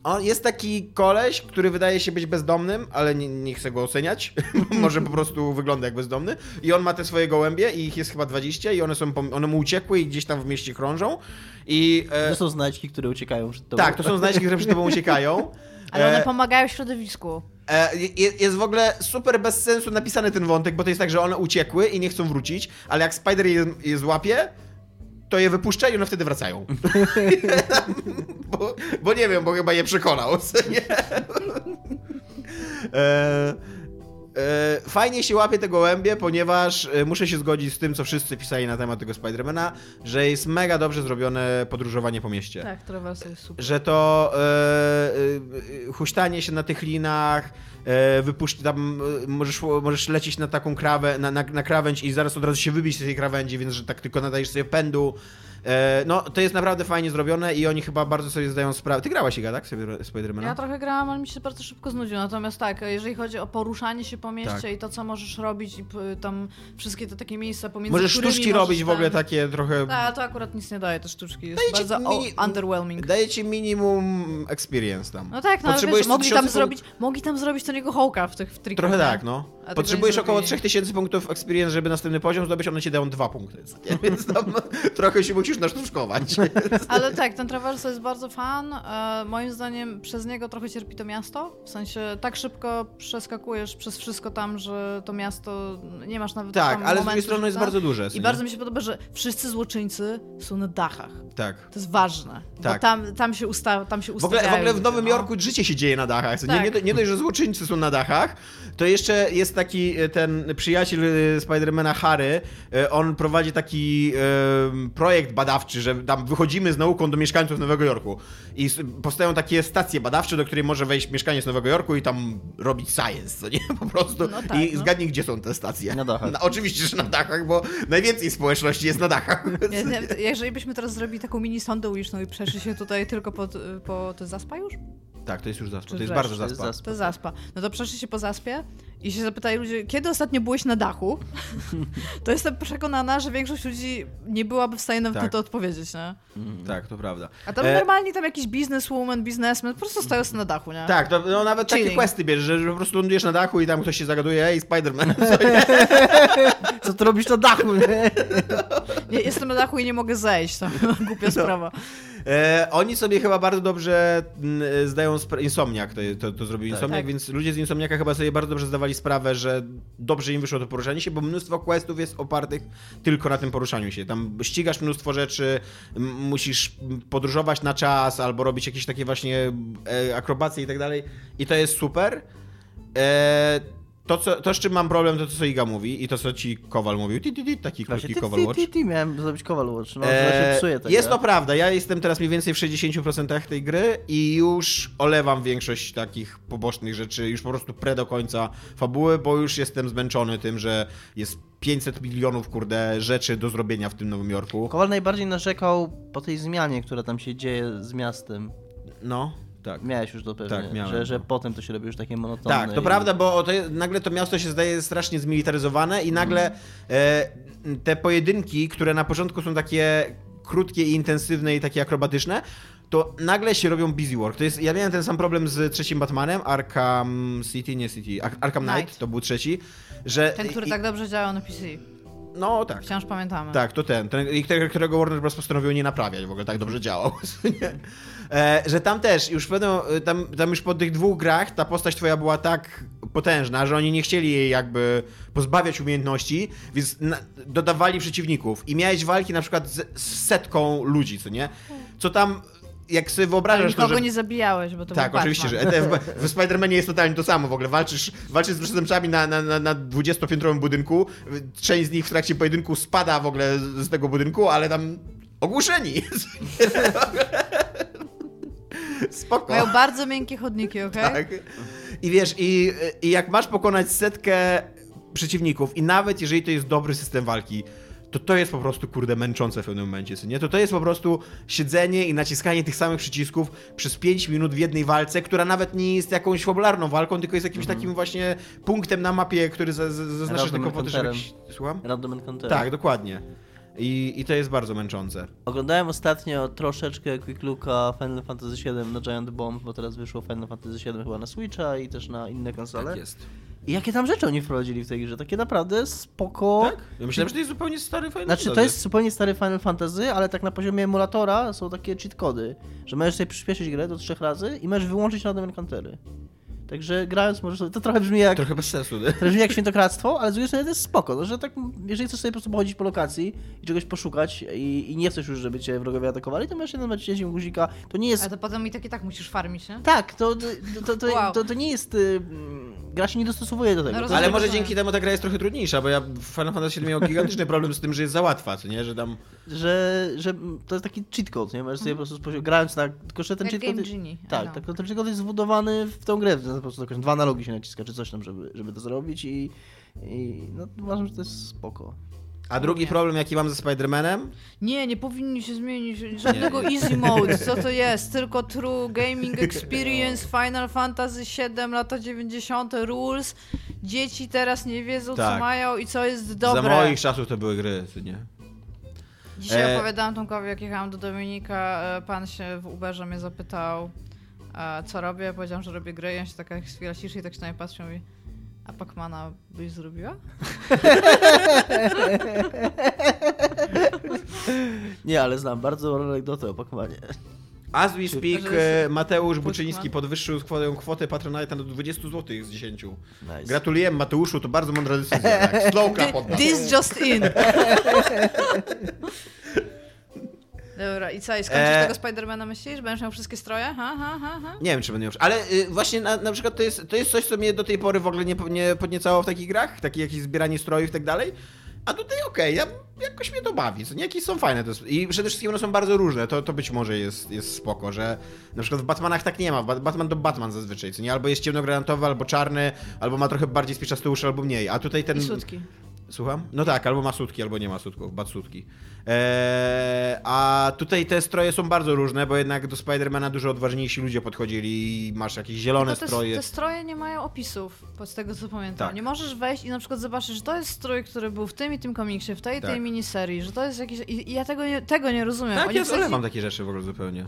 On jest taki koleś, który wydaje się być bezdomnym, ale nie, nie chcę go oceniać. Może po prostu wygląda jak bezdomny. I on ma te swoje gołębie i ich jest chyba 20 i one są one mu uciekły i gdzieś tam w mieście krążą. I e, To są znajdźki, które uciekają przed tobą. tak, to są znajdźki, które przed tobą uciekają. Ale one E, pomagają środowisku. E, je- jest w ogóle super bez sensu napisany ten wątek, bo to jest tak, że one uciekły i nie chcą wrócić, ale jak Spider je, je złapie, to je wypuszcza i one wtedy wracają. bo, bo nie wiem, bo chyba je przekonał. e, fajnie się łapie te gołębie, ponieważ e, muszę się zgodzić z tym, co wszyscy pisali na temat tego Spidermana, że jest mega dobrze zrobione podróżowanie po mieście Tak, trawersy jest super. że to e, e, huśtanie się na tych linach, e, wypuść, tam e, możesz, możesz lecieć na taką krawę, na, na, na krawędź i zaraz od razu się wybić z tej krawędzi, więc że tak tylko nadajesz sobie pędu. E, no, to jest naprawdę fajnie zrobione i oni chyba bardzo sobie zdają sprawę. Ty grałaś Iga, tak? Spider- Spidermana? Ja trochę grałam, ale mi się bardzo szybko znudził. Natomiast tak, jeżeli chodzi o poruszanie się po mieście Tak. i to, co możesz robić i tam wszystkie te takie miejsca pomiędzy Możesz sztuczki możesz robić w ogóle takie trochę... Tak, to akurat nic nie daje, te sztuczki. Jest Daje bardzo mini- underwhelming. Daje ci minimum experience tam. No tak, no ale Potrzebujesz wiesz, mogli tam, zrobić, mogli tam zrobić Tony'ego Hawka w tych w Tricków, Trochę tak, no. Potrzebujesz około zrobili. 3000 punktów experience, żeby następny poziom zdobyć, one ci dają dwa punkty. Więc tam trochę się musisz nasztuczkować. Ale tak, ten Traverso jest bardzo fan. E, moim zdaniem przez niego trochę cierpi to miasto. W sensie tak szybko przeskakujesz przez wszystko tam, że to miasto nie masz nawet Tak, ale z momentu, drugiej strony jest tak. bardzo duże. I nie? bardzo mi się podoba, że wszyscy złoczyńcy są na dachach. Tak. To jest ważne. Tak. Tam, tam się usta tam się W ogóle, w ustawiają ogóle w Nowym no. Jorku życie się dzieje na dachach. co Nie, Tak. nie, do- nie dość, że złoczyńcy są na dachach, to jeszcze jest taki e, ten przyjaciel e, Spidermana Harry. e, On prowadzi taki projekt badawczy, że tam wychodzimy z nauką do mieszkańców Nowego Jorku. I powstają takie stacje badawcze, do której może wejść mieszkaniec Nowego Jorku i tam robić science, co nie? Po prostu. No tak, I no. zgadnij, gdzie są te stacje. Na dachach. oczywiście, że na dachach, bo najwięcej społeczności jest na dachach. Nie, nie, jeżeli byśmy teraz zrobili taką mini sondę uliczną i przeszli się tutaj tylko po, po to jest zaspa już? Tak, to jest już zaspa. To jest wreszcie? bardzo zaspa. To jest zaspa. No to przeszli się po zaspie i się zapytali ludzie, kiedy ostatnio byłeś na dachu? To jestem przekonana, że większość ludzi nie byłaby w stanie nawet na Tak. to odpowiedzieć, nie? Tak, to prawda. A tam E, normalnie tam jakiś bizneswoman, biznesmen po prostu stoją sobie na dachu, nie? Tak, to no, nawet takie Chilling. questy bierzesz, że, że po prostu lądujesz na dachu i tam ktoś się zagaduje, ej, Spider-Man. Co ty robisz na dachu, nie? Nie, jestem na dachu i nie mogę zejść, to głupia sprawa. E, oni sobie chyba bardzo dobrze mm, zdają sprawę, Insomniak to, to, to zrobił Insomniak, Tak. więc ludzie z Insomniaka chyba sobie bardzo dobrze zdawali sprawę, że dobrze im wyszło to poruszanie się, bo mnóstwo questów jest opartych tylko na tym poruszaniu się. Tam ścigasz mnóstwo rzeczy, musisz podróżować na czas albo robić jakieś takie właśnie e, akrobacje i tak dalej i to jest super. E, to, co, to, z czym mam problem, to to, co Iga mówi i to, co ci Kowal mówił. Ti, ti, ti, taki krótki Kowal Watch. ty, ty, miałem zrobić Kowal Watch, no, Eee, się psuje jest to prawda, ja jestem teraz mniej więcej w 60% tej gry i już olewam większość takich pobocznych rzeczy, już po prostu pre do końca fabuły, bo już jestem zmęczony tym, że jest 500 milionów, kurde, rzeczy do zrobienia w tym Nowym Jorku. Kowal najbardziej narzekał po tej zmianie, która tam się dzieje z miastem. No, tak. Miałeś już to pewnie, Tak, miałem, że, że no. potem to się robi już takie monotonne. Tak, to i- prawda, bo to, nagle to miasto się zdaje strasznie zmilitaryzowane i nagle Mhm. e, te pojedynki, które na początku są takie krótkie i intensywne i takie akrobatyczne, to nagle się robią busy work. To jest, ja miałem ten sam problem z trzecim Batmanem, Arkham City, nie City, Ar- Arkham Knight, Knight. to był trzeci, że... Ten, który i, tak dobrze działa na PC. No tak. Wciąż pamiętamy. Tak, to ten, ten i którego- Warner Bros. postanowił nie naprawiać, w ogóle tak dobrze działał. E, że tam też, już w pewnym, tam, tam już po tych dwóch grach ta postać twoja była tak potężna, że oni nie chcieli jej jakby pozbawiać umiejętności, więc na, dodawali przeciwników i miałeś walki na przykład z, z setką ludzi, co nie? Co tam, jak sobie wyobrażasz to, nikogo że... nie zabijałeś, bo to Tak, oczywiście, że. ETF, w Spider-Manie jest totalnie to samo w ogóle. Walczysz, walczysz z przestępcami na, na, na, na 20-piętrowym budynku. Część z nich w trakcie pojedynku spada w ogóle z, tego budynku, ale tam ogłuszeni. Spoko. Mają bardzo miękkie chodniki, okej? Tak. I wiesz, i, i jak masz pokonać setkę przeciwników i nawet jeżeli to jest dobry system walki, to to jest po prostu, kurde, męczące w pewnym momencie, nie? To to jest po prostu siedzenie i naciskanie tych samych przycisków przez 5 minut w jednej walce, która nawet nie jest jakąś fabularną walką, tylko jest jakimś Mhm. takim właśnie punktem na mapie, który za- za- zaznacza Random tylko po to. Słucham? Random Encounter. Tak, dokładnie. I, I to jest bardzo męczące. Oglądałem ostatnio troszeczkę Quick Looka Final Fantasy VII na Giant Bomb, bo teraz wyszło Final Fantasy VII chyba na Switcha i też na inne konsole. Tak jest. I jakie tam rzeczy oni wprowadzili w tej grze? Takie naprawdę spoko. Tak? Ja myślałem, że to jest zupełnie stary Final Znaczy, to Fantasy. jest zupełnie stary Final Fantasy, ale tak na poziomie emulatora są takie cheat kody, że możesz sobie przyspieszyć grę do trzech razy i możesz wyłączyć random encountery. Także grając możesz sobie... To trochę brzmi jak... Trochę bez sensu, nie? To brzmi jak świętokradztwo, ale z drugiej strony to jest spoko, no, że tak, jeżeli chcesz sobie po prostu pochodzić po lokacji i czegoś poszukać i, i nie chcesz już, żeby cię wrogowie atakowali, to możesz się naciśnięciem guzika. To nie jest... Ale to potem i tak i tak musisz farmić, nie? Tak, to, to, to, to, Wow. to, to nie jest... y, mm, Gra się nie dostosowuje do tego. No rozumiem. Ale może rozumiem. dzięki temu ta gra jest trochę trudniejsza, bo ja w Final Fantasy miał gigantyczny problem z tym, że jest za łatwa, co nie? Że tam... że, że to jest taki cheat code, nie? Możesz sobie po prostu grając na... Tylko, że ten Jak cheat code... Genie. Tak, tak, to ten cheat code jest wbudowany w tą grę, po prostu jakoś dwa analogi się naciska, czy coś tam, żeby, żeby to zrobić i... I no uważam, że to jest spoko. A drugi Nie. problem, jaki mam ze Spider-Manem, Nie, nie powinni się zmienić żadnego easy mode. Co to jest? Tylko true gaming experience, Final Fantasy VII, lata 90. rules. Dzieci teraz nie wiedzą, co Tak. mają i co jest dobre. za moich czasów to były gry, co nie? Dzisiaj E- opowiadałam Tomkowi, jak jechałam do Dominika, e, pan się w Uberze mnie zapytał, e, co robię. Powiedziałam, że robię gry i on się taka chwila ciszy i tak się na mnie patrzy i mówi A Pacmana byś zrobiła? Nie, ale znam bardzo dobrą anegdotę o Pacmanie. As we speak, e, Mateusz? Buczyński podwyższył swoją kwotę Patronite'a do 20 zł z 10. Nice. Gratulujemy Mateuszu, to bardzo mądra decyzja. Tak. Slow clap. This just in. Dobra, i co, i skończysz E. tego Spidermana, myślisz? Będziesz miał wszystkie stroje? Ha, ha, ha, ha. Nie wiem, czy będę już. Ale y, właśnie na, na przykład to jest, to jest coś, co mnie do tej pory w ogóle nie, nie podniecało w takich grach, takie jakieś zbieranie strojów i tak dalej. A tutaj okej, ja, jakoś mnie to bawi. Co nie, jakieś są fajne. To jest, I przede wszystkim one są bardzo różne. To, to być może jest, jest spoko, że na przykład w Batmanach tak nie ma. Ba- Batman to Batman zazwyczaj, co nie? Albo jest ciemnogranatowy, albo czarny, albo ma trochę bardziej spiczasty uszy, albo mniej. A tutaj ten... I sutki. Słucham? No tak, albo ma sutki, albo nie ma sutków, bat sutki. Eee, a tutaj te stroje są bardzo różne, bo jednak do Spidermana dużo odważniejsi ludzie podchodzili i masz jakieś zielone Tylko te, stroje. te stroje nie mają opisów, z tego co pamiętam. Tak. Nie możesz wejść i na przykład zobaczyć, że to jest strój, który był w tym i tym komiksie, w tej i tej Tak. miniserii, że to jest jakiś... I, ja tego nie, tego nie rozumiem. Tak, Oni ja w sensie- zalewam takie rzeczy w ogóle zupełnie.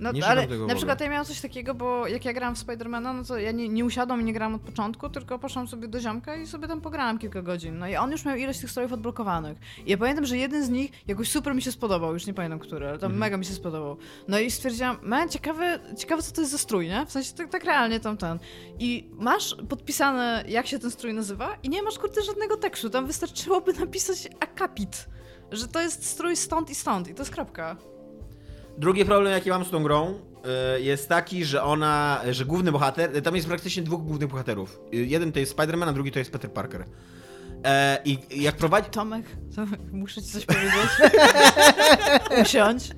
No, Nie ale tego na przykład ja miałam coś takiego, bo jak ja grałam w Spidermana, no to ja nie, nie usiadłam i nie grałam od początku, tylko poszłam sobie do ziomka i sobie tam pograłam kilka godzin. No i on już miał ilość tych strojów odblokowanych. I ja pamiętam, że jeden z nich jakoś super mi się spodobał, już nie pamiętam który, ale tam Mhm. mega mi się spodobał. No i stwierdziłam, man, ciekawe, ciekawe co to jest za strój, nie? W sensie tak, tak realnie tam ten. I masz podpisane, jak się ten strój nazywa i nie masz kurde żadnego tekstu, tam wystarczyłoby napisać akapit. Że to jest strój stąd i stąd i to jest kropka. Drugi problem, jaki mam z tą grą, y, jest taki, że ona, że główny bohater, tam jest praktycznie dwóch głównych bohaterów. Y, Jeden to jest Spider-Man, a drugi to jest Peter Parker. E, I jak prowadzi... Tomek, Tomek, muszę ci coś powiedzieć. Usiądź.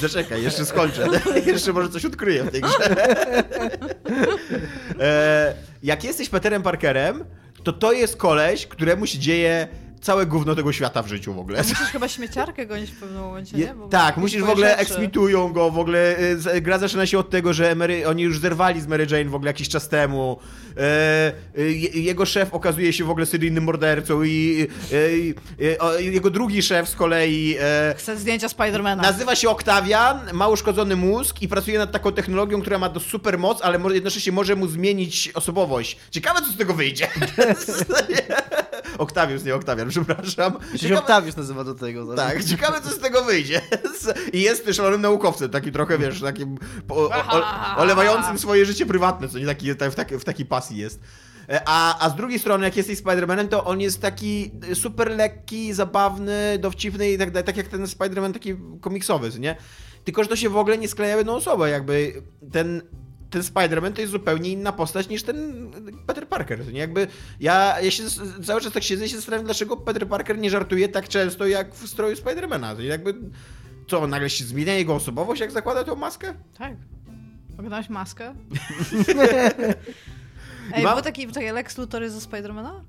Zaczekaj, jeszcze skończę. jeszcze może coś odkryję w tej grze. e, jak jesteś Peterem Parkerem, to to jest koleś, któremu się dzieje całe gówno tego świata w życiu w ogóle. Musisz chyba śmieciarkę gonić w pewnym momencie, nie? Bo tak, musisz w ogóle, rzeczy. eksmitują go, w ogóle y, gra zaczyna się od tego, że Mary, oni już zerwali z Mary Jane w ogóle jakiś czas temu. E, y, je- jego szef okazuje się w ogóle seryjnym mordercą i y, jego drugi szef z kolei e, Chcę zdjęcia Spidermana. nazywa się Octavian, ma uszkodzony mózg i pracuje nad taką technologią, która ma do super moc, ale jednocześnie może mu zmienić osobowość. Ciekawe, co z tego wyjdzie. Octavius, nie Octavian, przepraszam. Ciekawe- Octavius nazywa do tego. tak, ciekawe co z tego wyjdzie. I jest szalonym naukowcem, taki trochę, wiesz, takim o, o, olewającym swoje życie prywatne, co nie taki, tak, w, taki, w takiej pasji jest. E, A, a z drugiej strony, jak jesteś Spider-Manem, to on jest taki super lekki, zabawny, dowcipny i tak dalej, tak jak ten Spider-Man taki komiksowy, nie? Tylko, że to się w ogóle nie skleja w jedną osobę, jakby ten ten Spider-Man to jest zupełnie inna postać niż ten Peter Parker. to Nie? Jakby ja, ja się cały czas tak siedzę i się zastanawiam, dlaczego Peter Parker nie żartuje tak często jak w stroju Spidermana. To Jakby, co, nagle się zmienia jego osobowość, jak zakłada tą maskę? Tak. Oglądałeś maskę? Ej, Mam- był taki, taki Lex Luthor ze Spidermana?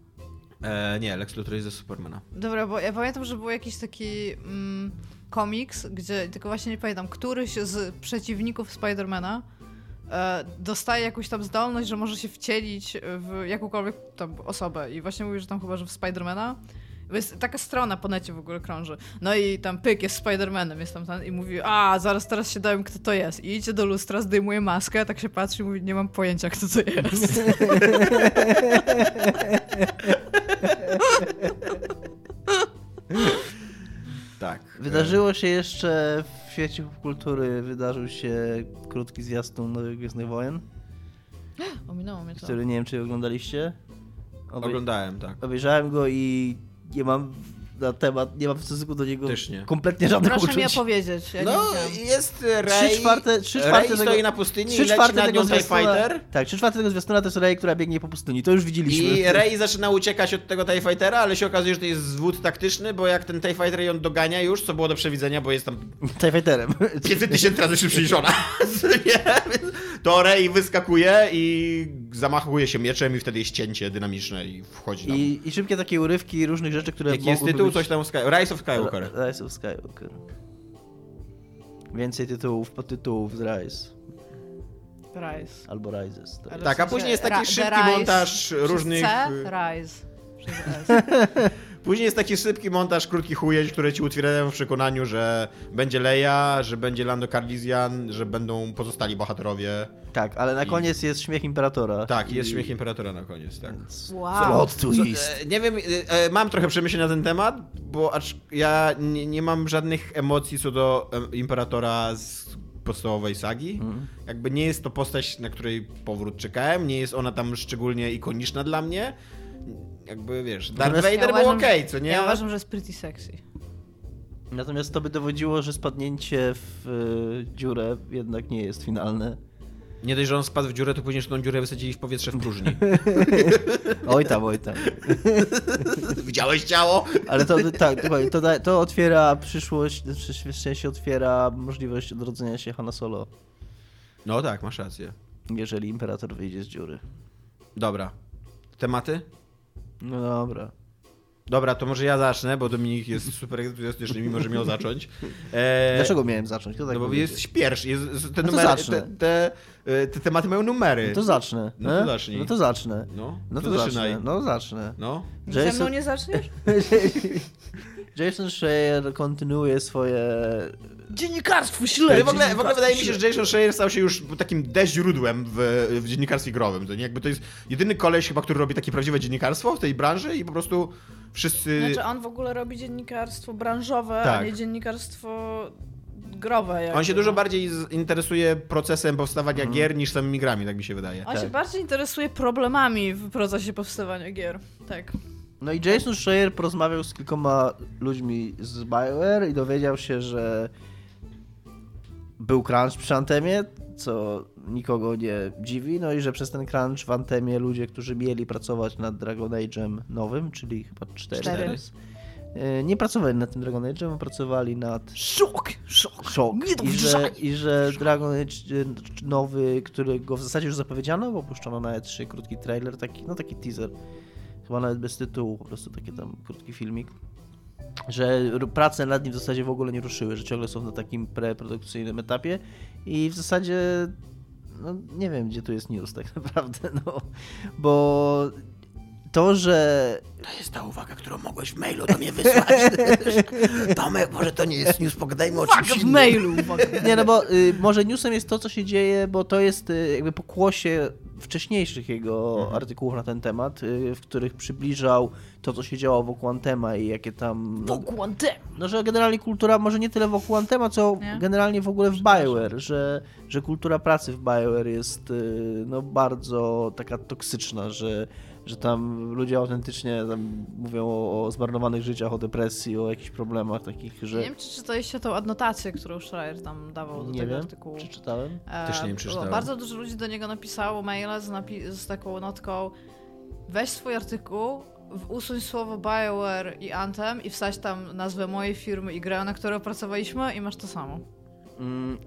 E, nie, Lex Luthor jest ze Supermana. Dobra, bo ja pamiętam, że był jakiś taki mm, komiks, gdzie, tylko właśnie nie pamiętam, któryś z przeciwników Spidermana dostaje jakąś tam zdolność, że może się wcielić w jakąkolwiek tam osobę. I właśnie mówi, że tam chyba, że w Spidermana. Bo Jest taka strona po necie w ogóle krąży. No i tam pyk jest Spidermanem, jest tam ten i mówi, a zaraz teraz się dowiem, kto to jest. I idzie do lustra, zdejmuje maskę, tak się patrzy i mówi, nie mam pojęcia, kto to jest. Tak. Wydarzyło się jeszcze w świecie popkultury, wydarzył się krótki zwiastun Nowych Gwiezdnych Wojen, Ominęło mnie to. który nie wiem, czy oglądaliście. Obej- oglądałem, tak. Obejrzałem go i nie mam na temat, nie mam w stosunku do niego Też nie. kompletnie żadnych Proszę mi uczuć. opowiedzieć, ja No, jest Ray. Trzy czwarte, trzy Ray czwarte stoi tego, na pustyni trzy i leci TIE zwiastuna, Fighter. Tak, trzy czwarte tego zwiastuna to jest Rey, która biegnie po pustyni. To już widzieliśmy. I Rey zaczyna uciekać od tego TIE Fightera, ale się okazuje, że to jest zwód taktyczny, bo jak ten TIE Fighter ją dogania już, co było do przewidzenia, bo jest tam TIE Fighterem. 500 tysięcy razy szybciej niż ona. Nie? Więc To Rey wyskakuje i zamachuje się mieczem i wtedy jest cięcie dynamiczne i wchodzi tam. I, I szybkie takie urywki różnych rzeczy, które Jaki jest tytuł? Być... Coś tam Sky... Rise of Skywalker. Rise of Skywalker. Więcej tytułów, podtytułów z Rise. Rise. Albo Rises. Tak. Tak, a później jest taki ra- szybki montaż przez różnych... C, Rise. Później jest taki szybki montaż, krótki chujeć, które ci utwierają w przekonaniu, że będzie Leia, że będzie Lando Calrissian, że będą pozostali bohaterowie. Tak, ale na I- koniec jest śmiech Imperatora. Tak, I- jest śmiech Imperatora na koniec, tak. Wow. Plot Co, twist. e, nie wiem, e, e, mam trochę przemyśleń na ten temat, bo acz ja nie, nie mam żadnych emocji co do Imperatora z podstawowej sagi. Mhm. Jakby nie jest to postać, na której powrót czekałem, nie jest ona tam szczególnie ikoniczna dla mnie. Jakby wiesz, Darth Natomiast Vader ja był uważam, okej, co nie? Ja uważam, że jest pretty sexy. Natomiast to by dowodziło, że spadnięcie w y, dziurę jednak nie jest finalne. Nie dość, że on spadł w dziurę, to później że tą dziurę wysadzili w powietrze w próżni. Oj tam, oj tam. Widziałeś ciało? Ale to tak, to, da- to otwiera przyszłość, w sensie otwiera możliwość odrodzenia się Hanna Solo, No tak, masz rację. jeżeli Imperator wyjdzie z dziury. Dobra. Tematy? No dobra. Dobra, to może ja zacznę, bo Dominik jest super entuzjastyczny, mimo że miał zacząć. E, Dlaczego miałem zacząć? To tak no bo powiedzieć. jest pierwszy, jest, te, No to numery, zacznę. te, te, e, te tematy mają numery. No to zacznę. No to e? zacznij. No to zacznę. No, No to to zacznę. No zacznę. No. Ze Jason- mną nie zaczniesz? Jason Schreier kontynuuje swoje dziennikarstwo śledcze. Ale w ogóle, w ogóle wydaje mi się, że Jason Schreier stał się już takim deźródłem w, w dziennikarstwie growym. To nie? Jakby to jest jedyny koleś chyba, który robi takie prawdziwe dziennikarstwo w tej branży i po prostu wszyscy... Znaczy on w ogóle robi dziennikarstwo branżowe, Tak. a nie dziennikarstwo growe. Jakby. On się dużo bardziej z- interesuje procesem powstawania Mhm. gier niż samymi grami, tak mi się wydaje. On się Tak. bardziej interesuje problemami w procesie powstawania gier. Tak. No i Jason Schreier porozmawiał z kilkoma ludźmi z BioWare i dowiedział się, że był crunch przy Antemie, co nikogo nie dziwi, no i że przez ten crunch w Antemie ludzie, którzy mieli pracować nad Dragon Age'em nowym, czyli chyba 4 Cztery. teraz, e, nie pracowali nad tym Dragon Age'em, pracowali nad Szok! Szok! Szok. Nie to I że. I że Dragon Age e, nowy, którego w zasadzie już zapowiedziano, bo puszczono na E3 krótki trailer, taki, no taki teaser, chyba nawet bez tytułu, po prostu taki tam krótki filmik, że prace nad nim w zasadzie w ogóle nie ruszyły, że ciągle są na takim preprodukcyjnym etapie i w zasadzie no nie wiem, gdzie tu jest news tak naprawdę, no, bo to, że To jest ta uwaga, którą mogłeś w mailu do mnie wysłać. Tomek, może to nie jest news, pogadajmy o czymś w innym. mailu! Uwaga. Nie, no bo y, może newsem jest to, co się dzieje, bo to jest y, jakby pokłosie wcześniejszych jego Mhm. artykułów na ten temat, y, w których przybliżał to, co się działo wokół Antema i jakie tam... No, Wokół Antem. no, że generalnie kultura może nie tyle wokół Antema, co Nie? generalnie w ogóle w BioWare, że, że kultura pracy w BioWare jest y, no, bardzo taka toksyczna, że, że tam ludzie autentycznie tam mówią o, o zmarnowanych życiach, o depresji, o jakichś problemach takich, że... Nie wiem, czy czytaliście tą adnotację, którą Schreier tam dawał do Nie tego wiem, artykułu. przeczytałem. E, Też nie wiem, bo przeczytałem. Bardzo dużo ludzi do niego napisało maile z, napi- z taką notką weź swój artykuł, usuń słowo BioWare i Anthem i wsadź tam nazwę mojej firmy i grę, na której opracowaliśmy i masz to samo. Mm,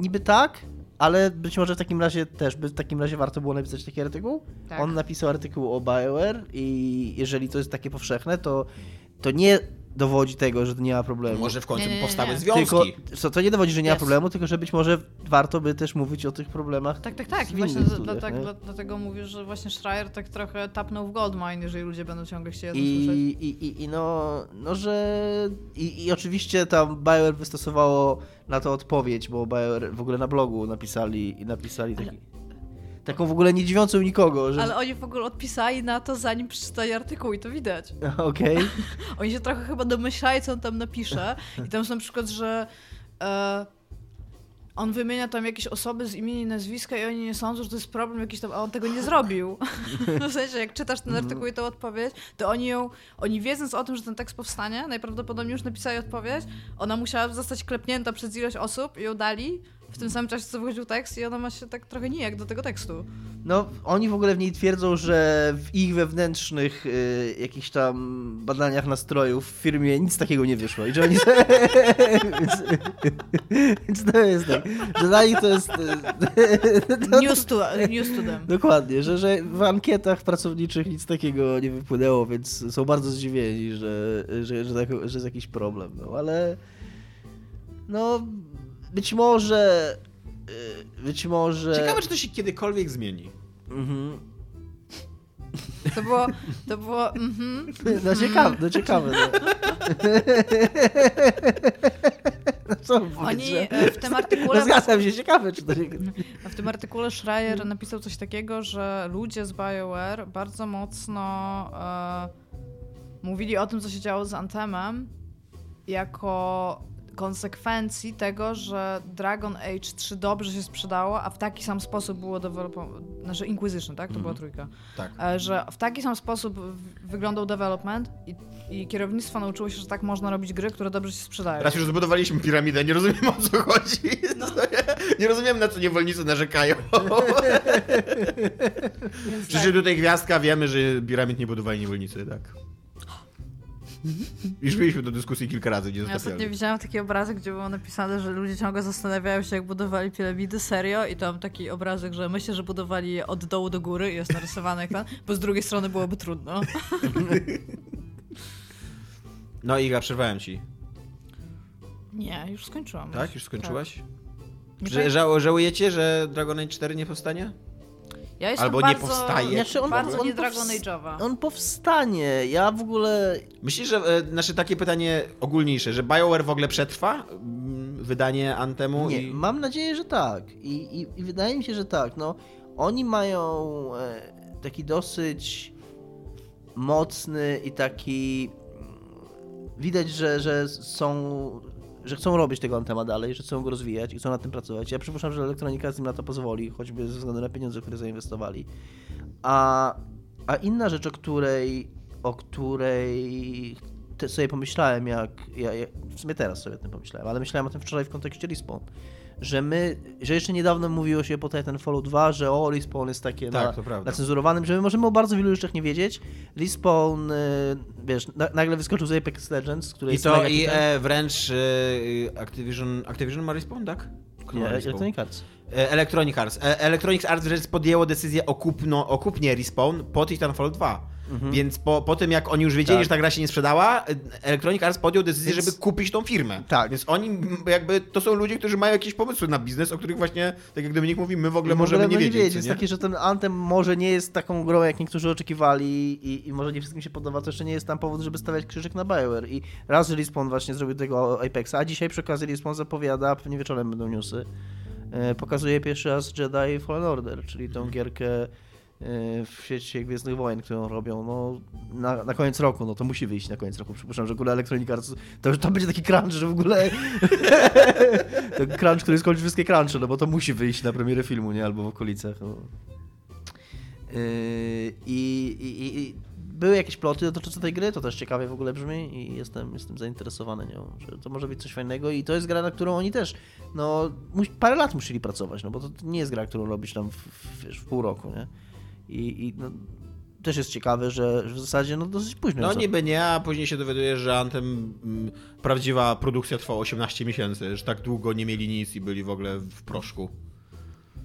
niby tak, ale być może w takim razie też, by w takim razie warto było napisać taki artykuł. Tak. On napisał artykuł o BioWare i jeżeli to jest takie powszechne, to, to nie dowodzi tego, że nie ma problemu. Może w końcu Nie, nie, nie, powstały nie. związki. tylko, co, to nie dowodzi, że nie ma Jest. problemu, tylko że być może warto by też mówić o tych problemach. Tak, tak, tak. I właśnie dla, studiach, tak, dla, dlatego mówię, że właśnie Schreier tak trochę tapnął w goldmine, jeżeli ludzie będą ciągle chcieli I, i, i, i no, no, że. I, I oczywiście tam BioWare wystosowało na to odpowiedź, bo BioWare w ogóle na blogu napisali i napisali taki, taką w ogóle nie dziwiącą nikogo, że. Ale oni w ogóle odpisali na to, zanim przeczytali artykuł i to widać. Okej. Oni się trochę chyba domyślali, co on tam napisze. I tam są na przykład, że e, on wymienia tam jakieś osoby z imienia i nazwiska i oni nie sądzą, że to jest problem jakiś tam, a on tego nie zrobił. w sensie, jak czytasz ten artykuł i tą odpowiedź, to oni ją, oni wiedząc o tym, że ten tekst powstanie, najprawdopodobniej już napisali odpowiedź, ona musiała zostać klepnięta przez ilość osób i ją dali w tym samym czasie, co wychodził tekst i ona ma się tak trochę nijak do tego tekstu. No, oni w ogóle w niej twierdzą, że w ich wewnętrznych y, jakichś tam badaniach nastrojów w firmie nic takiego nie wyszło. I że oni. więc, więc to jest tak. Że dla nich to jest. y, to, News to, news to them. Dokładnie, że, że w ankietach pracowniczych nic takiego nie wypłynęło, więc są bardzo zdziwieni, że, że, że, tak, że jest jakiś problem. No ale no być może y, być może Ciekawe, czy to się kiedykolwiek zmieni. Mhm. To było, to było, mhm. No ciekawe, no ciekawe. No. No Oni e, w tym artykule... No zgadzam się, ciekawe, czy to. A W tym artykule Schreier napisał coś takiego, że ludzie z BioWare bardzo mocno e, mówili o tym, co się działo z Anthemem, jako konsekwencji tego, że Dragon Age 3 dobrze się sprzedało, a w taki sam sposób było developowane, znaczy Inquisition, tak? To była trójka. Tak. E, Że w taki sam sposób wyglądał development i, i kierownictwo nauczyło się, że tak można robić gry, które dobrze się sprzedają. Raz już zbudowaliśmy piramidę, nie rozumiem o co chodzi. No. Nie rozumiem na co niewolnicy narzekają. Więc Przecież tutaj gwiazdka, wiemy, że piramid nie budowali niewolnicy, tak. Już mieliśmy do dyskusji kilka razy, nie Ja ostatnio widziałam taki obrazek, gdzie było napisane, że ludzie ciągle zastanawiają się, jak budowali piramidy, serio, i tam taki obrazek, że myślę, że budowali je od dołu do góry i jest narysowany ekran, bo z drugiej strony byłoby trudno. No Iga, przerwałem ci. Nie, już skończyłam. Tak? Już skończyłaś? Nie Że, tak? ża żałujecie, że Dragon Age 4 nie powstanie? Ja jestem albo nie bardzo, powstaje. Znaczy on- bardzo on nie Dragon Age'owa. On powstanie. Ja w ogóle Myślisz, że, e, znaczy takie pytanie ogólniejsze, że BioWare w ogóle przetrwa mm, wydanie Antemu Nie, i... mam nadzieję, że tak. I, i, I wydaje mi się, że tak. No, oni mają e, taki dosyć mocny i taki. mm, Widać, że, że są. Że chcą robić tego Antema dalej, że chcą go rozwijać i chcą nad tym pracować. Ja przypuszczam, że elektronika z nim na to pozwoli, choćby ze względu na pieniądze, które zainwestowali. A, a inna rzecz, o której, o której sobie pomyślałem, jak, ja, ja, w sumie teraz sobie o tym pomyślałem, ale myślałem o tym wczoraj w kontekście Respawn, że my, że jeszcze niedawno mówiło się po Titanfallu 2, że o, Respawn jest takie Tak, na, na cenzurowanym, że my możemy o bardzo wielu rzeczach nie wiedzieć. Respawn, y, wiesz, na, nagle wyskoczył z Apex Legends, który I jest to i e, wręcz e, Activision, Activision ma respawn, tak? Kto Nie? Electronic Arts. E, Electronic Arts. E, Electronic Arts wręcz podjęło decyzję o, kupno, o kupnie Respawn po Titanfall 2. Więc po, po tym, jak oni już wiedzieli, Tak. że ta gra się nie sprzedała, Electronic Arts podjął decyzję, Więc- żeby kupić tą firmę. Tak. Więc oni jakby, to są ludzie, którzy mają jakieś pomysły na biznes, o których właśnie, tak jak Dominik mówi, my w ogóle W możemy ogóle, nie no wiedzieć. co Jest nie? takie, że ten Anthem może nie jest taką grą, jak niektórzy oczekiwali i, i może nie wszystkim się podoba, to jeszcze nie jest tam powód, żeby stawiać krzyżyk na BioWare. I raz Respawn właśnie zrobił tego Apexa, a dzisiaj przy okazji Respawn zapowiada, pewnie wieczorem będą newsy, e, pokazuje pierwszy raz Jedi Fallen Order, czyli tą gierkę e, w świecie Gwiezdnych Wojen, którą robią no, na, na koniec roku, no to musi wyjść na koniec roku. Przypuszczam, że w ogóle Electronic Arts, to tam będzie taki crunch, że w ogóle ten crunch, który skończy wszystkie crunche, no bo to musi wyjść na premierę filmu, nie? Albo w okolicach. No. Yy, I, i, i były jakieś ploty dotyczące tej gry, to też ciekawie w ogóle brzmi i jestem, jestem zainteresowany nią, że to może być coś fajnego i to jest gra, na którą oni też, no, parę lat musieli pracować, no bo to nie jest gra, którą robisz tam w, w, w pół roku, nie? I, i no, też jest ciekawe, że, w zasadzie no dosyć późno. No niby nie, a później się dowiadujesz, że Anthem, mm, prawdziwa produkcja trwała 18 miesięcy, że tak długo nie mieli nic i byli w ogóle w proszku.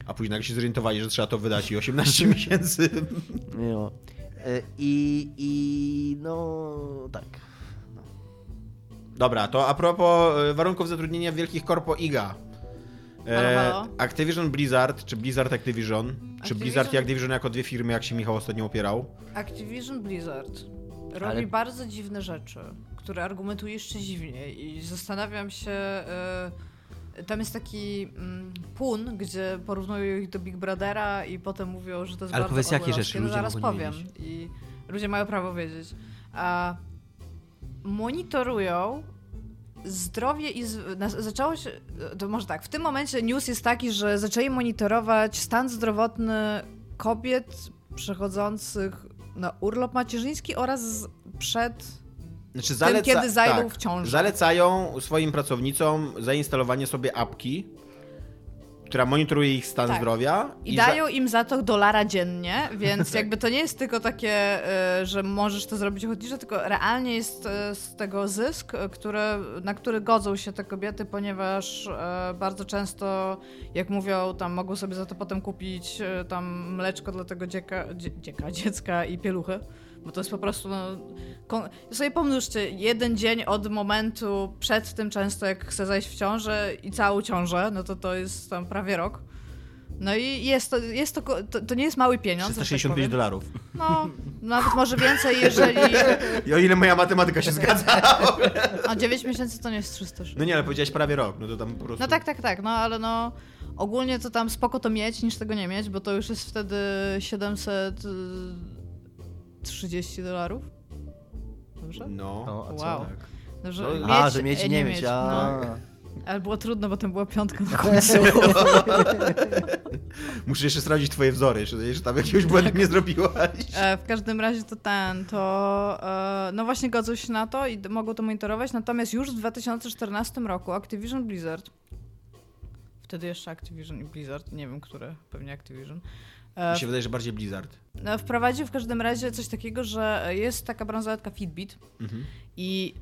A później jak się zorientowali, że trzeba to wydać i 18 miesięcy. Jo. E, I, I no tak. Dobra, to a propos e, warunków zatrudnienia wielkich korpo IGA. Halo, halo? Activision Blizzard, czy Blizzard Activision, czy Activision- Blizzard i Activision jako dwie firmy, jak się Michał ostatnio opierał. Activision Blizzard robi Ale- bardzo dziwne rzeczy, które argumentuje jeszcze dziwniej i zastanawiam się... y, tam jest taki mm, pun, gdzie porównują ich do Big Brothera i potem mówią, że to jest Ale bardzo powiedz, jakie rzeczy no, ludzie zaraz powiem. I ludzie mają prawo wiedzieć. A monitorują zdrowie i... Z... na- Zaczęło się... To może tak, w tym momencie news jest taki, że zaczęli monitorować stan zdrowotny kobiet przechodzących na urlop macierzyński oraz przed Znaczy tym, kiedy zajdą tak, w ciąży. Zalecają swoim pracownicom zainstalowanie sobie apki, która monitoruje ich stan Tak. zdrowia. I za- dają im za to dolara dziennie, więc jakby to nie jest tylko takie, y, że możesz to zrobić ochotniczo, tylko realnie jest y, z tego zysk, y, które, na który godzą się te kobiety, ponieważ bardzo często, jak mówią, tam mogą sobie za to potem kupić tam mleczko dla tego dzieka, dzie, dzieka dziecka i pieluchy. Bo to jest po prostu, no, kon- sobie pomnóżcie, jeden dzień od momentu przed tym często, jak chce zajść w ciążę i całą ciążę, no to to jest tam prawie rok. No i jest to, jest to, to, to nie jest mały pieniądz. że tak 365 powiem. dolarów. No, nawet może więcej, jeżeli... I o ile moja matematyka się zgadza. A 9 miesięcy to nie jest 300 No nie, ale powiedziałeś prawie rok, no to tam po prostu... No tak, tak, tak, no ale no ogólnie to tam spoko to mieć niż tego nie mieć, bo to już jest wtedy 730 dolarów. Dobrze? No. No, a co? Wow. Tak. No, że No, mieć, A, że mieć e, i nie mieć, a... No. Ale było trudno, bo tam była piątka na końcu. Muszę jeszcze sprawdzić twoje wzory, jeszcze, tam jakiegoś błędu nie zrobiłaś. E, w każdym razie to ten, to e, no właśnie godzą się na to i mogą to monitorować, natomiast już w 2014 roku Activision Blizzard, wtedy jeszcze Activision i Blizzard, nie wiem które, pewnie Activision, e, Mi się wydaje, że bardziej Blizzard. No, wprowadził w każdym razie coś takiego, że jest taka bransoletka Fitbit Mhm. i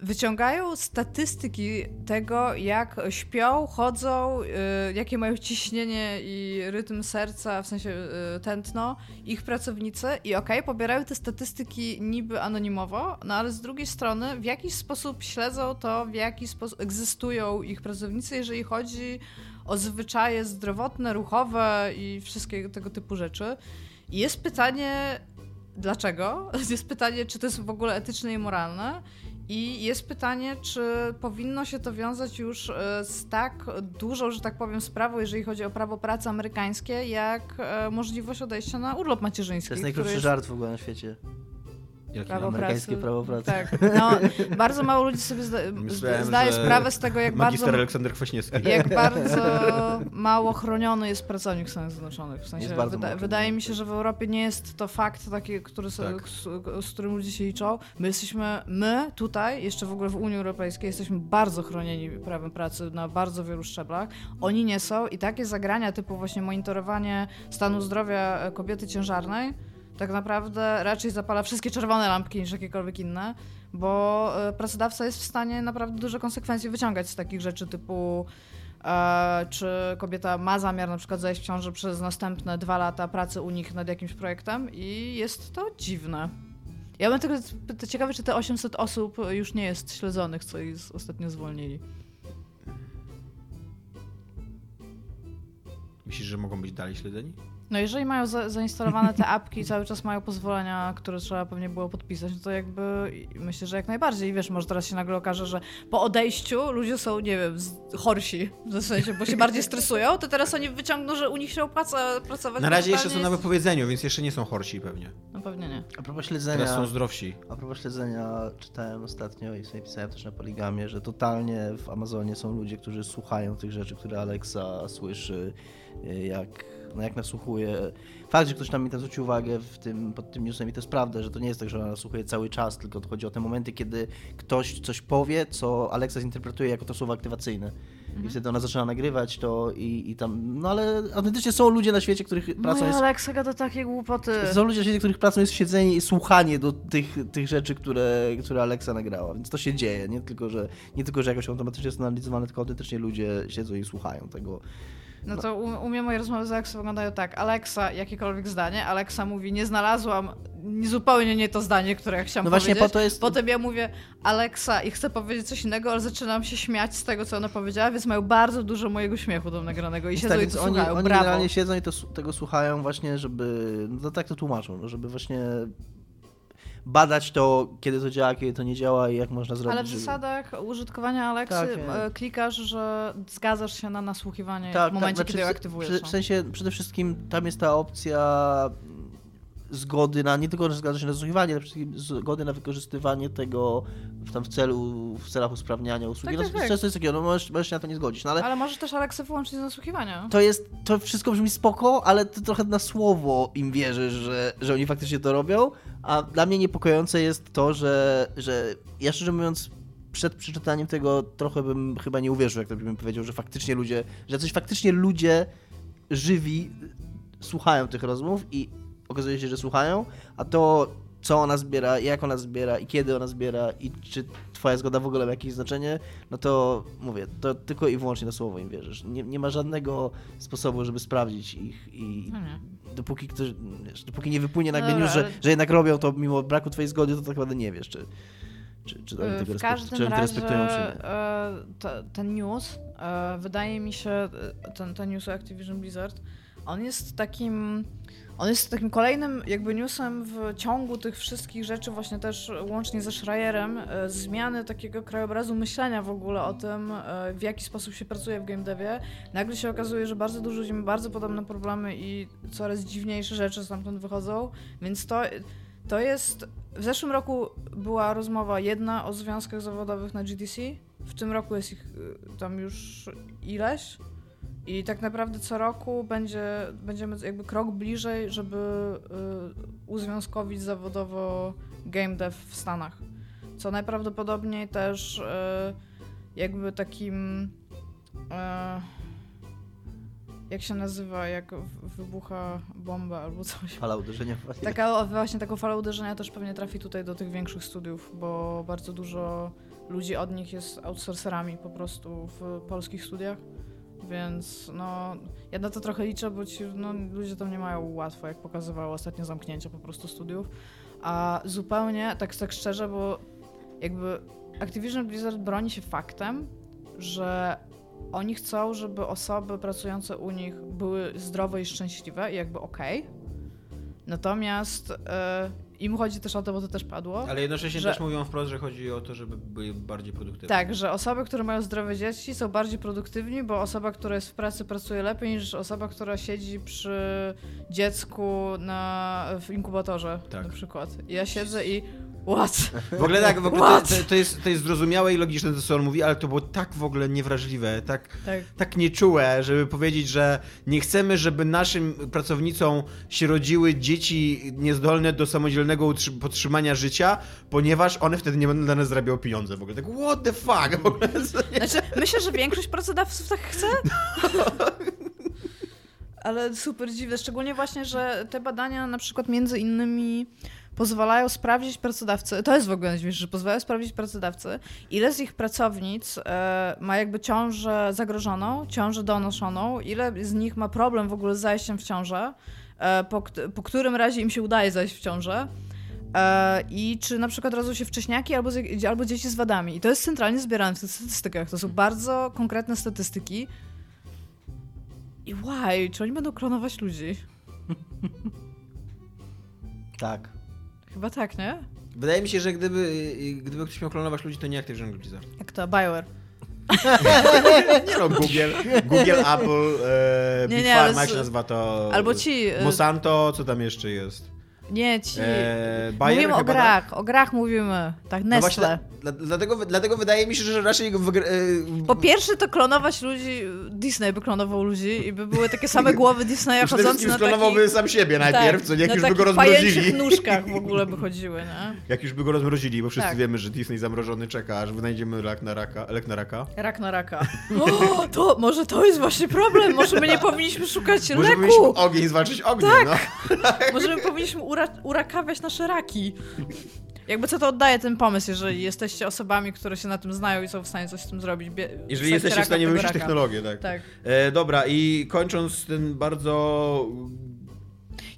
wyciągają statystyki tego, jak śpią, chodzą, y, jakie mają ciśnienie i rytm serca, w sensie y, tętno, ich pracownicy i okej, pobierają te statystyki niby anonimowo, no ale z drugiej strony w jakiś sposób śledzą to, w jaki sposób egzystują ich pracownicy, jeżeli chodzi o zwyczaje zdrowotne, ruchowe i wszystkie tego typu rzeczy. I jest pytanie, dlaczego? Jest pytanie, czy to jest w ogóle etyczne i moralne. I jest pytanie, czy powinno się to wiązać już e, z tak dużą, że tak powiem, sprawą, jeżeli chodzi o prawo pracy amerykańskie, jak e, możliwość odejścia na urlop macierzyński. To jest najkrótszy żart w ogóle na świecie. Jakie Prawo Amerykańskie pracy. prawo pracy. Tak, no, bardzo mało ludzi sobie zda, Myślałem, zdaje sprawę z tego, jak bardzo Aleksander Kwaśniewski. jak bardzo mało chroniony jest pracownik w Stanach Zjednoczonych. W sensie Jest bardzo wyda- mało wydaje chroniony. mi się, że w Europie nie jest to fakt taki, który so, Tak. z, z którym ludzie się liczą. My jesteśmy, my tutaj, jeszcze w ogóle w Unii Europejskiej, jesteśmy bardzo chronieni prawem pracy na bardzo wielu szczeblach. Oni nie są i takie zagrania typu właśnie monitorowanie stanu zdrowia kobiety ciężarnej tak naprawdę raczej zapala wszystkie czerwone lampki niż jakiekolwiek inne, bo e, pracodawca jest w stanie naprawdę duże konsekwencje wyciągać z takich rzeczy typu e, czy kobieta ma zamiar na przykład zajść w ciąży przez następne dwa lata pracy u nich nad jakimś projektem i jest to dziwne. Ja bym tylko to ciekawe, czy te 800 osób już nie jest śledzonych, co ich ostatnio zwolnili. Myślisz, że mogą być dalej śledzeni? No jeżeli mają za, zainstalowane te apki i cały czas mają pozwolenia, które trzeba pewnie było podpisać, no to jakby myślę, że jak najbardziej. I wiesz, może teraz się nagle okaże, że po odejściu ludzie są, nie wiem, chorsi, w sensie, bo się bardziej stresują, to teraz oni wyciągną, że u nich się opłaca pracować. Na razie jeszcze są na wypowiedzeniu, więc jeszcze nie są chorsi pewnie. No pewnie nie. A propos Teraz śledzenia, są zdrowsi. a propos śledzenia czytałem ostatnio i sobie pisałem też na Poligamie, że totalnie w Amazonie są ludzie, którzy słuchają tych rzeczy, które Alexa słyszy, y, jak, no jak nasłuchuje. Fakt, że ktoś tam mi to zwrócił uwagę w tym, pod tym newsem i to jest prawda, że to nie jest tak, że ona nasłuchuje cały czas, tylko to chodzi o te momenty, kiedy ktoś coś powie, co Alexa zinterpretuje jako to słowo aktywacyjne. I wtedy ona zaczyna nagrywać to i, i tam, no ale autentycznie są ludzie na świecie, których pracą Moja jest Alexa gada takie głupoty. są ludzie na świecie, których pracą jest siedzenie i słuchanie do tych, tych rzeczy, które, które Alexa nagrała, więc to się dzieje, nie tylko, że, nie tylko, że jakoś automatycznie jest analizowane, tylko autentycznie ludzie siedzą i słuchają tego. No to u, u mnie moje rozmowy z Alexą wyglądają tak. Alexa, jakiekolwiek zdanie. Alexa mówi, nie znalazłam nie- zupełnie nie to zdanie, które ja chciałam No właśnie powiedzieć. po to jest... Potem ja mówię Alexa i chcę powiedzieć coś innego, ale zaczynam się śmiać z tego, co ona powiedziała, więc mają bardzo dużo mojego śmiechu tam nagranego i siedzą tak, i to oni, słuchają. oni Brawo. generalnie siedzą i to, tego słuchają właśnie, żeby, no tak to tłumaczą, no, żeby właśnie badać to, kiedy to działa, kiedy to nie działa i jak można zrobić. Ale w zasadach użytkowania Alexy Tak, e, klikasz, że zgadzasz się na nasłuchiwanie Tak, w momencie, tak, kiedy ją znaczy, aktywujesz. W, sensie przede wszystkim tam jest ta opcja zgody na, nie tylko, że zgadza się na zasłuchiwanie, ale przede wszystkim zgody na wykorzystywanie tego w, tam w celu, w celach usprawniania usługi. Tak, no, tak, tak. Często jest takiego, no możesz, możesz się na to nie zgodzić, no ale Ale możesz też Alexę wyłączyć z nasłuchiwania. to jest, to wszystko brzmi spoko, ale ty trochę na słowo im wierzysz, że, że oni faktycznie to robią, a dla mnie niepokojące jest to, że, że ja szczerze mówiąc przed przeczytaniem tego trochę bym chyba nie uwierzył, jak to bym powiedział, że faktycznie ludzie, że coś faktycznie ludzie żywi słuchają tych rozmów i okazuje się, że słuchają, a to co ona zbiera, jak ona zbiera i kiedy ona zbiera i czy twoja zgoda w ogóle ma jakieś znaczenie, no to mówię, to tylko i wyłącznie na słowo im wierzysz. Nie, nie ma żadnego sposobu, żeby sprawdzić ich i nie. dopóki ktoś, wiesz, dopóki nie wypłynie nagle Dobra, news, że, że jednak robią to mimo braku twojej zgody, to tak naprawdę nie wiesz, czy, Czy, czy oni tego każdym czy oni razie respektują, czy nie? e, ten news, e, wydaje mi się, e, ten, ten news o Activision Blizzard, on jest takim, on jest takim kolejnym jakby newsem w ciągu tych wszystkich rzeczy, właśnie też łącznie ze Schreierem, e, zmiany takiego krajobrazu myślenia w ogóle o tym, e, w jaki sposób się pracuje w game devie. Nagle się okazuje, że bardzo dużo ludzi ma bardzo podobne problemy i coraz dziwniejsze rzeczy stamtąd wychodzą, więc to, to jest... W zeszłym roku była rozmowa jedna o związkach zawodowych na GDC. W tym roku jest ich y, tam już ileś. I tak naprawdę co roku będzie, będziemy jakby krok bliżej, żeby y, uzwiązkowić zawodowo game dev w Stanach. Co najprawdopodobniej też y, jakby takim. y, jak się nazywa, jak wybucha bomba albo coś. Fala uderzenia w Taka, właśnie taką falę uderzenia też pewnie trafi tutaj do tych większych studiów, bo bardzo dużo ludzi od nich jest outsourcerami po prostu w polskich studiach. Więc no, ja na to trochę liczę, bo ci no, ludzie tam nie mają łatwo, jak pokazywało ostatnie zamknięcie po prostu studiów. A zupełnie, tak, tak szczerze, bo jakby Activision Blizzard broni się faktem, że oni chcą, żeby osoby pracujące u nich były zdrowe i szczęśliwe i jakby okej. Natomiast e, im chodzi też o to, bo to też padło. Ale jednocześnie Że- też mówią wprost, że chodzi o to, żeby byli bardziej produktywni. Tak, że osoby, które mają zdrowe dzieci są bardziej produktywni, bo osoba, która jest w pracy pracuje lepiej niż osoba, która siedzi przy dziecku na, w inkubatorze Tak. na przykład. Ja siedzę i what? W ogóle tak, w ogóle to, to, to, jest, to jest zrozumiałe i logiczne to, co on mówi, ale to było tak w ogóle niewrażliwe, tak, Tak. tak nieczułe, żeby powiedzieć, że nie chcemy, żeby naszym pracownicom się rodziły dzieci niezdolne do samodzielnego podtrzymania życia, ponieważ one wtedy nie będą dla nas zarabiały pieniądze. W ogóle tak, what the fuck? W ogóle, Znaczy, myślę, że większość pracodawców tak chce. Ale super dziwne, szczególnie właśnie, że te badania na przykład między innymi pozwalają sprawdzić pracodawcy, to jest w ogóle najśmieszniejsze, że pozwalają sprawdzić pracodawcy, ile z ich pracownic e, ma jakby ciążę zagrożoną, ciążę donoszoną, ile z nich ma problem w ogóle z zajściem w ciążę, e, po, po którym razie im się udaje zajść w ciążę. E, I czy na przykład rodzą się wcześniaki albo, albo dzieci z wadami. I to jest centralnie zbierane w tych statystykach. To są bardzo konkretne statystyki. I why? Czy oni będą klonować ludzi? Tak. Chyba tak, nie? Wydaje mi się, że gdyby, gdyby ktoś miał klonować ludzi, to nie Activision Blizzard. Jak to? BioWare. Nie no, Google, Google Apple, e, Nie, Big nie, Pharma, jak się nazywa to... Albo ci... e, Monsanto, co tam jeszcze jest? Nie, ci... E, Bayer mówimy o chyba, grach, tak? o grach mówimy. Tak, No Nestle. właśnie, dla, dla, dlatego, dlatego wydaje mi się, że raczej w, gr- e, Po pierwsze to klonować ludzi, Disney by klonował ludzi i by były takie same głowy Disneya chodzące na sklonowałby takich... sam siebie najpierw, tak, co nie, jak na już by go rozmrozili. nóżkach w ogóle by chodziły, nie? Jak już by go rozmrozili, bo wszyscy Tak. wiemy, że Disney zamrożony czeka, aż wynajdziemy lek na raka. Lek na raka. Rak na raka. O, to, może to jest właśnie problem, może my nie powinniśmy szukać Może leku. powinniśmy ogień zwalczyć ogniem, Tak. no. Może my powinniśmy ura urakawiać nasze raki. Jakby co to oddaje ten pomysł, jeżeli jesteście osobami, które się na tym znają i są w stanie coś z tym zrobić. Bie- Jeżeli jesteście w stanie wymyślić technologię, tak. Tak. E, dobra, i kończąc ten bardzo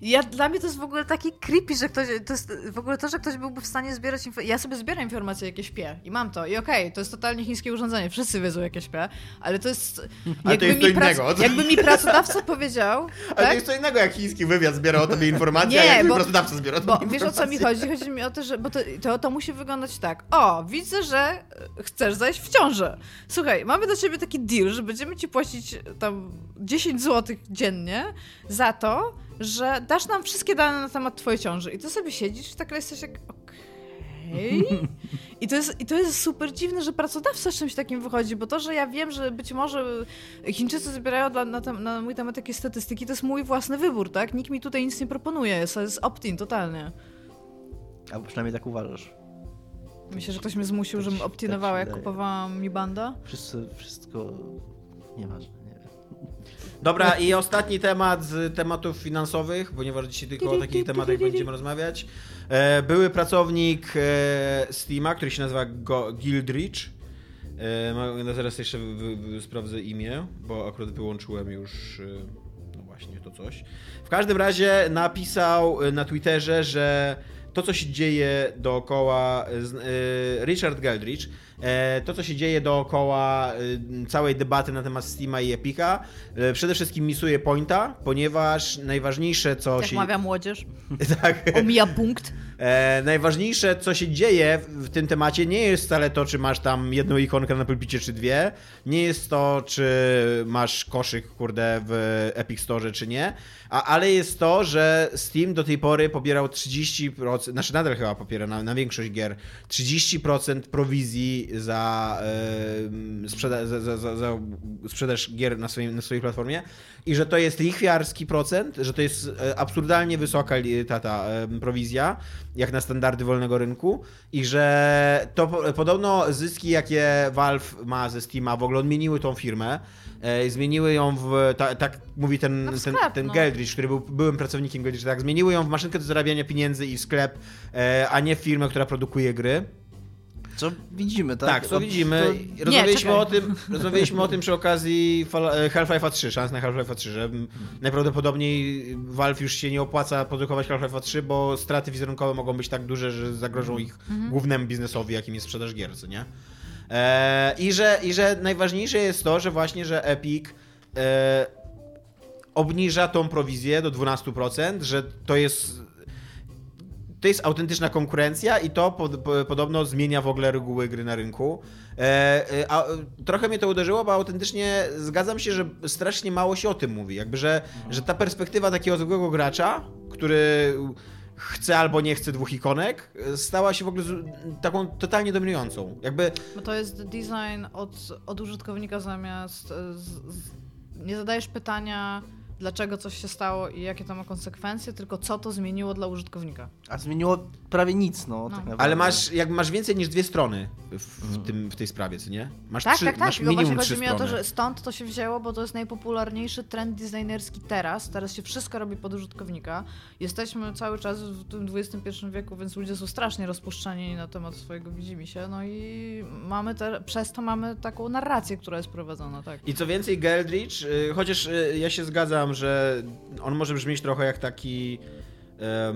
Ja, dla mnie to jest w ogóle taki creepy, że ktoś, to jest w ogóle to, że ktoś byłby w stanie zbierać informacje. Ja sobie zbieram informacje, jakie śpię i mam to. I okej, to jest totalnie chińskie urządzenie, wszyscy wiedzą, jakie śpię, ale to jest... Ale to jest co innego. jakby mi pracodawca powiedział, Ale tak? to jest co innego, jak chiński wywiad zbiera o tobie informacje, Nie, a jak bo- pracodawca zbiera o Bo tobie wiesz o co mi chodzi? Chodzi mi o to, że bo to, to, to musi wyglądać tak. O, widzę, że e, chcesz zajść w ciążę. Słuchaj, mamy do ciebie taki deal, że będziemy ci płacić tam 10 zł dziennie za to, że dasz nam wszystkie dane na temat twojej ciąży. I ty sobie siedzisz i tak jesteś jak okej. I to, jest, I to jest super dziwne, że pracodawca z czymś takim wychodzi, bo to, że ja wiem, że być może Chińczycy zbierają dla, na, tem, na mój temat takie statystyki, to jest mój własny wybór, tak? Nikt mi tutaj nic nie proponuje, to jest opt-in totalnie. Albo przynajmniej tak uważasz. Myślę, że ktoś mnie zmusił, Tak żebym optinowała, tak się jak kupowałam Mi Banda. Wszyscy, wszystko... Nieważne. Dobra, i ostatni temat z tematów finansowych, ponieważ dzisiaj tylko o takich tematach będziemy rozmawiać. E, były pracownik e, Steama, który się nazywa Gildrich. E, no zaraz jeszcze sprawdzę imię, bo akurat wyłączyłem już no właśnie to coś. W każdym razie napisał na Twitterze, że to, co się dzieje dookoła Richard Geldrich, to, co się dzieje dookoła y, całej debaty na temat Steama i Epica, e, przede wszystkim misuje pointa, ponieważ najważniejsze, co Jak się... mawia młodzież, Tak. omija punkt. E, najważniejsze, co się dzieje w tym temacie, nie jest wcale to, czy masz tam jedną ikonkę na pulpicie, czy dwie. Nie jest to, czy masz koszyk, kurde, w Epic Store, czy nie. A, ale jest to, że Steam do tej pory pobierał 30%, znaczy nadal chyba pobiera na, na większość gier, 30% prowizji za, sprzeda- za, za, za, za sprzedaż gier na, swoim, na swojej platformie i że to jest lichwiarski procent, że to jest e, absurdalnie wysoka ta, ta prowizja, jak na standardy wolnego rynku i że to po, podobno zyski, jakie Valve ma ze Steama, w ogóle odmieniły tą firmę, e, zmieniły ją w, ta, tak mówi ten, No w ten, sklep, ten no. Geldrich, który był byłym pracownikiem Geldrich, tak, zmieniły ją w maszynkę do zarabiania pieniędzy i sklep, e, a nie w firmę, która produkuje gry. Co widzimy, tak? Tak, co To- widzimy. to- Rozmawialiśmy czekaj. o tym, rozmawialiśmy o tym przy okazji e, Half-Life'a 3, szans na Half-Life'a 3, że najprawdopodobniej Valve już się nie opłaca produkować Half-Life'a 3, bo straty wizerunkowe mogą być tak duże, że zagrożą ich głównemu biznesowi, jakim jest sprzedaż gier, co nie? E, i, że, I że najważniejsze jest to, że właśnie, że Epic e, obniża tą prowizję do 12%, że to jest to jest autentyczna konkurencja i to pod, po, podobno zmienia w ogóle reguły gry na rynku. E, e, a, trochę mnie to uderzyło, bo autentycznie zgadzam się, że strasznie mało się o tym mówi. Jakby, że, że ta perspektywa takiego zwykłego gracza, który chce albo nie chce dwóch ikonek, stała się w ogóle taką totalnie dominującą. Jakby Bo to jest design od, od użytkownika zamiast. Z, z, nie zadajesz pytania, dlaczego coś się stało i jakie to ma konsekwencje, tylko co to zmieniło dla użytkownika. A zmieniło prawie nic, no. No. Tak naprawdę. Ale masz, jak masz więcej niż dwie strony w, w, tym, w tej sprawie, co nie? Masz Tak, trzy, tak, tak. masz minimum właśnie trzy chodzi mi o to, strony. że stąd to się wzięło, bo to jest najpopularniejszy trend designerski teraz. Teraz się wszystko robi pod użytkownika. Jesteśmy cały czas w tym XXI wieku, więc ludzie są strasznie rozpuszczeni na temat swojego widzimisię. No i mamy te, przez to mamy taką narrację, która jest prowadzona, tak. I co więcej, Geldrich, y, chociaż y, ja się zgadzam, że on może brzmieć trochę jak taki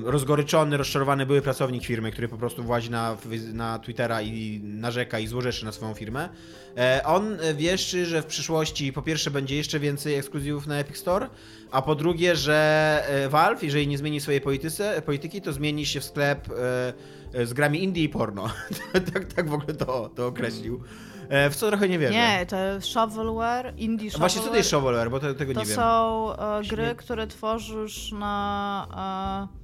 rozgoryczony, rozczarowany były pracownik firmy, który po prostu włazi na, na Twittera i narzeka i złożeszy na swoją firmę. E, On wieszczy, że w przyszłości po pierwsze będzie jeszcze więcej ekskluzywów na Epic Store, a po drugie, że e, Valve, jeżeli nie zmieni swojej polityce, polityki, to zmieni się w sklep e, z grami indie i porno. tak, tak w ogóle to, to określił. E, W co trochę nie wierzę. Nie, to jest shovelware, indie shovelware. Właśnie co to jest shovelware, bo to, tego To nie wiem. są e, gry, Śmie- które tworzysz na. E,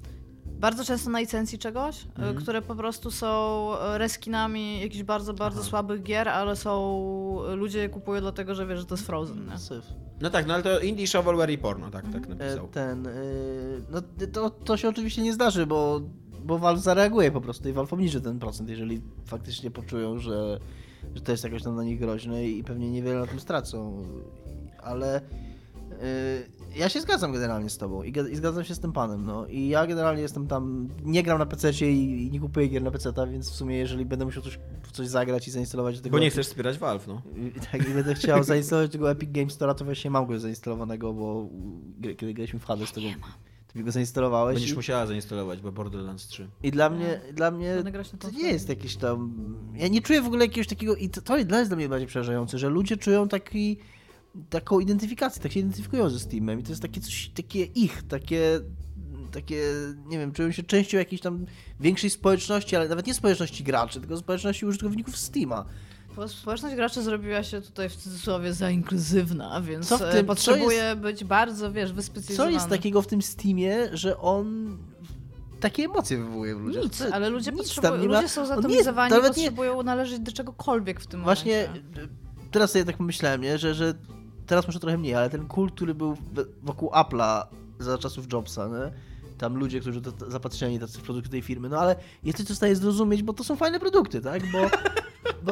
bardzo często na licencji czegoś, Mhm. które po prostu są e, reskinami jakichś bardzo, bardzo Aha. słabych gier, ale są. Ludzie je kupują dlatego, że wiesz, że to jest Frozen. Nie? Syf. No tak, no ale to indie, shovelware i porno, tak, Mhm. tak E, napisał. Ten, y, no to, to się oczywiście nie zdarzy, bo, bo Valve zareaguje po prostu i Valve obniży ten procent, jeżeli faktycznie poczują, że, że to jest jakoś tam dla nich groźne i pewnie niewiele na tym stracą. Ale y, ja się zgadzam generalnie z tobą i, i zgadzam się z tym panem, no. I ja generalnie jestem tam, nie gram na PC i, i nie kupuję gier na PC, więc w sumie jeżeli będę musiał coś, coś zagrać i zainstalować do tego... Bo nie chcesz wspierać Valve, no. i Tak, i będę chciał zainstalować tego Epic Games Store'a, to właśnie mam go zainstalowanego, bo kiedy graliśmy w Hades, to, go, to go zainstalowałeś. Będziesz i, musiała zainstalować, bo Borderlands 3. I dla mnie, dla mnie to nie jest jakieś tam... Ja nie czuję w ogóle jakiegoś takiego... I to, to jest dla mnie bardziej przerażające, że ludzie czują taki, taką identyfikację, tak się identyfikują ze Steamem i to jest takie coś, takie ich, takie takie, nie wiem, czują się częścią jakiejś tam większej społeczności, ale nawet nie społeczności graczy, tylko społeczności użytkowników Steama. Społeczność graczy zrobiła się tutaj w cudzysłowie za inkluzywna, więc Co w e, tym- co potrzebuje jest- być bardzo, wiesz, Co wyspecjalizowany. jest takiego w tym Steamie, że on takie emocje wywołuje w ludziach? Nic, Co- ale ludzie, potrzebują, nie ma- ludzie są nie zatomizowani, nie- potrzebują należeć do czegokolwiek w tym Właśnie momencie. e, teraz sobie tak pomyślałem, nie? Że, że teraz może trochę mniej, ale ten kult, który był wokół Apple'a za czasów Jobsa, nie? tam ludzie, którzy to, to zapatrzeni tacy w produkty tej firmy, no ale jesteś w stanie zrozumieć, bo to są fajne produkty, tak? Bo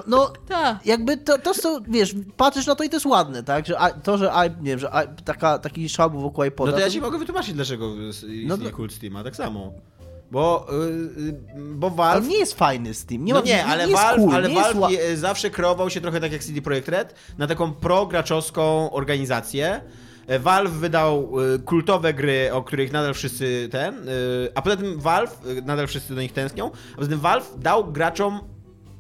no Tak. jakby to, to są, wiesz, patrzysz na to i to jest ładne, tak? Że to, że nie wiem, że i, taka, taki szał był wokół iPoda. No to ja to- ci mogę wytłumaczyć, dlaczego istnieje No to- kult Steama, tak samo. Bo, y, y, bo Ale Valve... nie jest fajny Steam. Nie no ma, nie, ale jest Valve, cool, ale nie jest Valve ła- je- zawsze kreował się trochę tak jak CD Projekt Red na taką pro-graczowską organizację, E, Valve wydał e, kultowe gry, o których nadal wszyscy ten, a poza tym Valve, nadal wszyscy do nich tęsknią, a poza tym Valve dał graczom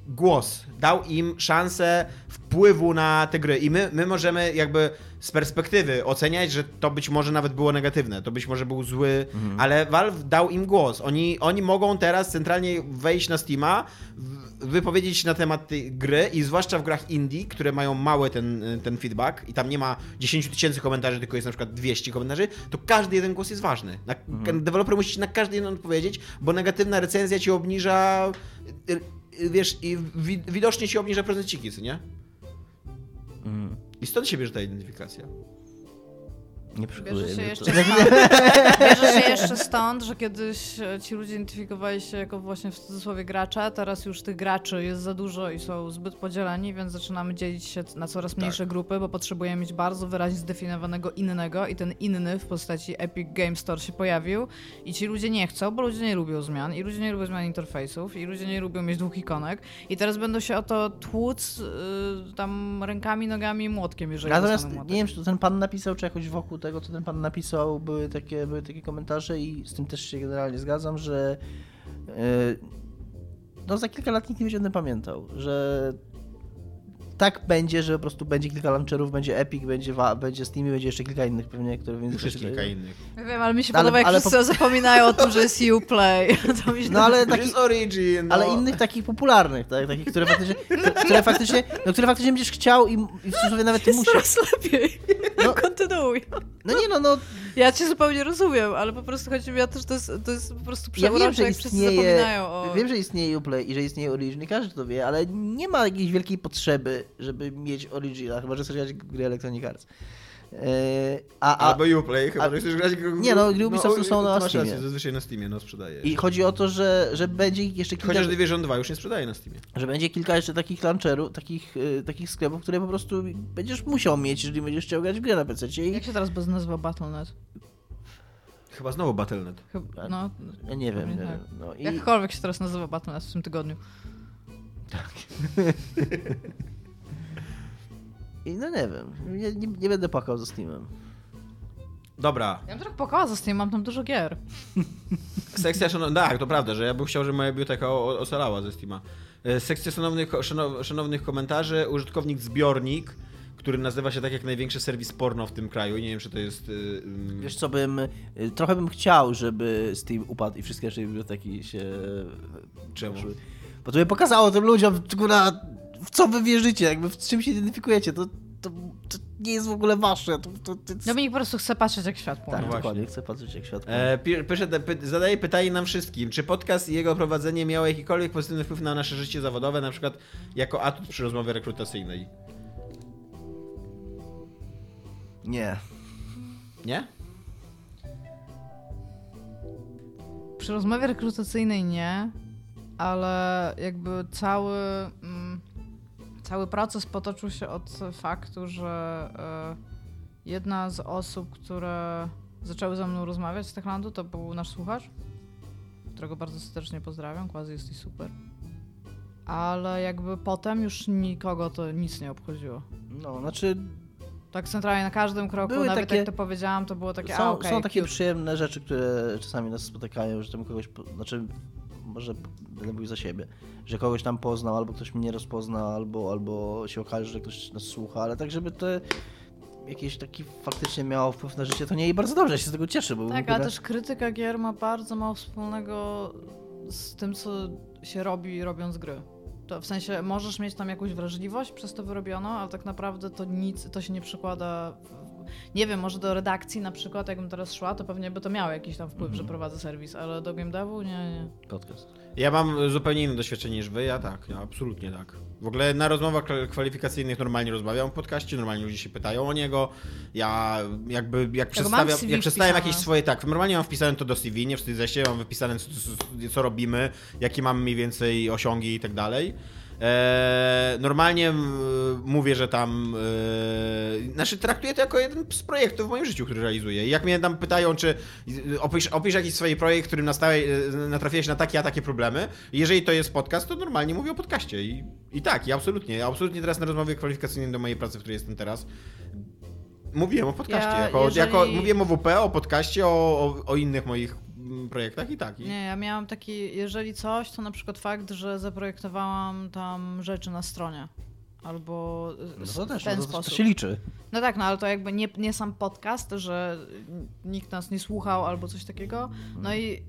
głos, dał im szansę wpływu na te gry i my, my możemy jakby z perspektywy oceniać, że to być może nawet było negatywne, to być może był zły, ale Valve dał im głos. Oni, oni mogą teraz centralnie wejść na Steama, wypowiedzieć na temat tej gry i zwłaszcza w grach indie, które mają mały ten, ten feedback i tam nie ma 10 tysięcy komentarzy, tylko jest na przykład 200 komentarzy, to każdy jeden głos jest ważny. Na, Deweloper musi na każdy jeden odpowiedzieć, bo negatywna recenzja ci obniża wiesz, i wi widocznie ci obniża prezenciki, co nie? Mm. I stąd się bierze ta identyfikacja. Nie Bierze się, jeszcze stąd, bierze się jeszcze stąd, że kiedyś e, ci ludzie identyfikowali się jako właśnie w cudzysłowie gracza, teraz już tych graczy jest za dużo i są zbyt podzieleni, więc zaczynamy dzielić się na coraz mniejsze grupy, bo potrzebujemy mieć bardzo wyraźnie zdefiniowanego innego i ten inny w postaci Epic Game Store się pojawił i ci ludzie nie chcą, bo ludzie nie lubią zmian i ludzie nie lubią zmian interfejsów i ludzie nie lubią mieć dwóch ikonek i teraz będą się o to tłuc y, tam rękami, nogami i młotkiem, jeżeli Natomiast nie wiem, czy ten pan napisał, czy jakoś wokół tego, co ten pan napisał, były takie, były takie komentarze i z tym też się generalnie zgadzam, że e, no za kilka lat nikt nie będzie o tym pamiętał, że tak będzie, że po prostu będzie kilka launcherów, będzie Epic, będzie, będzie Steam i będzie jeszcze kilka innych pewnie, które więc Już jest kilka innych. Ja wiem, ale mi się Ale- podoba, jak ale wszyscy zapominają o tym, że jest Uplay. To mi się No ale taki, jest Origin, no. ale innych takich popularnych, tak? Takich, które faktycznie, które faktycznie, no, które faktycznie będziesz chciał i, i w cudzysłowie nawet jest musisz. coraz lepiej. No. No. Kontynuuj. No nie no, no Ja cię zupełnie rozumiem, ale po prostu chodzi mi o to, że to jest, to jest po prostu Ja przeurocze, wiem, że jak wszyscy istnieje, zapominają o... wiem, że istnieje Uplay i że istnieje Origin i każdy to wie, ale nie ma jakiejś wielkiej potrzeby, żeby mieć Origina, chyba że chcesz grać w gry Electronic Arts. Eee, a, a, Albo Uplay, chyba a- że chcesz grać... Nie, no, gry Ubisoftu są na masz Steamie. rację, zazwyczaj na Steamie, no sprzedaje. I chodzi o to, że, że będzie jeszcze kilka, Chociaż Division 2 już nie sprzedaje na Steamie. że będzie kilka jeszcze takich launcherów, takich, e, takich sklepów, które po prostu będziesz musiał mieć, jeżeli będziesz chciał grać w grę na PC. I Jak się teraz bez nazywa Battle.net? Chyba znowu Battle.net. Chyba, no, ja nie wiem, nie Tak. wiem. No, i, jakkolwiek się teraz nazywa Battle.net w tym tygodniu. I no nie wiem, nie, nie, nie będę płakał ze Steamem. Dobra, Ja bym trochę płakała za Steam, mam tam dużo gier. sekcja szanownych... Tak, to prawda, że ja bym chciał, żeby moja biblioteka ocalała ze Steama. E, Sekcja szanownych, szanow, szanownych komentarzy. Użytkownik Zbiornik, który nazywa się tak jak największy serwis porno w tym kraju. Nie wiem, czy to jest... y, Wiesz co, bym, y, trochę bym chciał, żeby Steam upadł i wszystkie nasze biblioteki się... Czemu? Bo to by pokazało tym ludziom, kurwa, w co wy wierzycie, jakby w czym się identyfikujecie, to, to, to nie jest w ogóle wasze. To, to, to jest... Dominik po prostu chce patrzeć jak świat Tak, płonie. No właśnie. dokładnie, chcę patrzeć jak świat. E, pisze, te py- zadaje pytanie nam wszystkim. Czy podcast i jego prowadzenie miało jakikolwiek pozytywny wpływ na nasze życie zawodowe, na przykład jako atut przy rozmowie rekrutacyjnej? Nie. Nie? Przy rozmowie rekrutacyjnej nie, ale jakby cały, mm, cały proces potoczył się od faktu, że e, jedna z osób, które zaczęły ze mną rozmawiać z Techlandu, to był nasz słuchacz, którego bardzo serdecznie pozdrawiam, quasi jesteś super. Ale jakby potem już nikogo to nic nie obchodziło. No, znaczy Tak centralnie na każdym kroku, Były nawet takie- jak to powiedziałam, to było takie, są, a okej, są takie cute. przyjemne rzeczy, które czasami nas spotykają, że tam kogoś, znaczy może będę mówił za siebie, że kogoś tam poznał, albo ktoś mnie rozpozna, albo, albo się okaże, że ktoś nas słucha, ale tak, żeby to jakiś taki faktycznie miało wpływ na życie, to nie i bardzo dobrze, ja się z tego cieszę, bo Tak, ale też krytyka gier ma bardzo mało wspólnego z tym, co się robi robiąc gry. To w sensie możesz mieć tam jakąś wrażliwość przez to wyrobiono, ale tak naprawdę to nic, to się nie przykłada. Nie wiem, może do redakcji na przykład, jakbym teraz szła, to pewnie by to miało jakiś tam wpływ, że prowadzę serwis, ale do game devu nie, nie. podcast. Ja mam zupełnie inne doświadczenie niż wy, ja tak, ja absolutnie tak. W ogóle na rozmowach kwal- kwalifikacyjnych normalnie rozmawiam w podcaście, normalnie ludzie się pytają o niego. Ja jakby, jak przedstawiam, jak przedstawiam jakieś swoje, tak, normalnie mam wpisane to do CV, nie wstydzę się, mam wypisane co, co, co robimy, jakie mamy mniej więcej osiągi i tak dalej. Eee, normalnie mówię, że tam. E, znaczy, traktuję to jako jeden z projektów w moim życiu, który realizuję. I jak mnie tam pytają, czy opisz, opisz jakiś swój projekt, którym nastałe- e, natrafiłeś na takie, a takie problemy. Jeżeli to jest podcast, to normalnie mówię o podcaście. I, i tak, i absolutnie. Absolutnie teraz na rozmowie kwalifikacyjnej do mojej pracy, w której jestem teraz, Mówiłem o podcaście. Ja, jako, jeżeli- jako, mówiłem o WP, o podcaście, o, o, o innych moich projektach i tak. I... Nie, ja miałam taki, jeżeli coś, to na przykład fakt, że zaprojektowałam tam rzeczy na stronie. Albo No w to też, ten no to, to sposób. się liczy. No tak, no ale to jakby nie, nie sam podcast, że nikt nas nie słuchał albo coś takiego. No i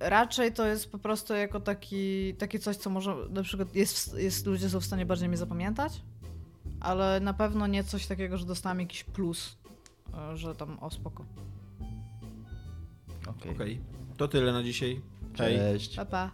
raczej to jest po prostu jako taki, takie coś, co może na przykład jest, w- jest ludzie są w stanie bardziej mnie zapamiętać, ale na pewno nie coś takiego, że dostałam jakiś plus, e, że tam o spoko. Okej. Okej, to tyle na dzisiaj. Hej. Cześć. Pa, pa.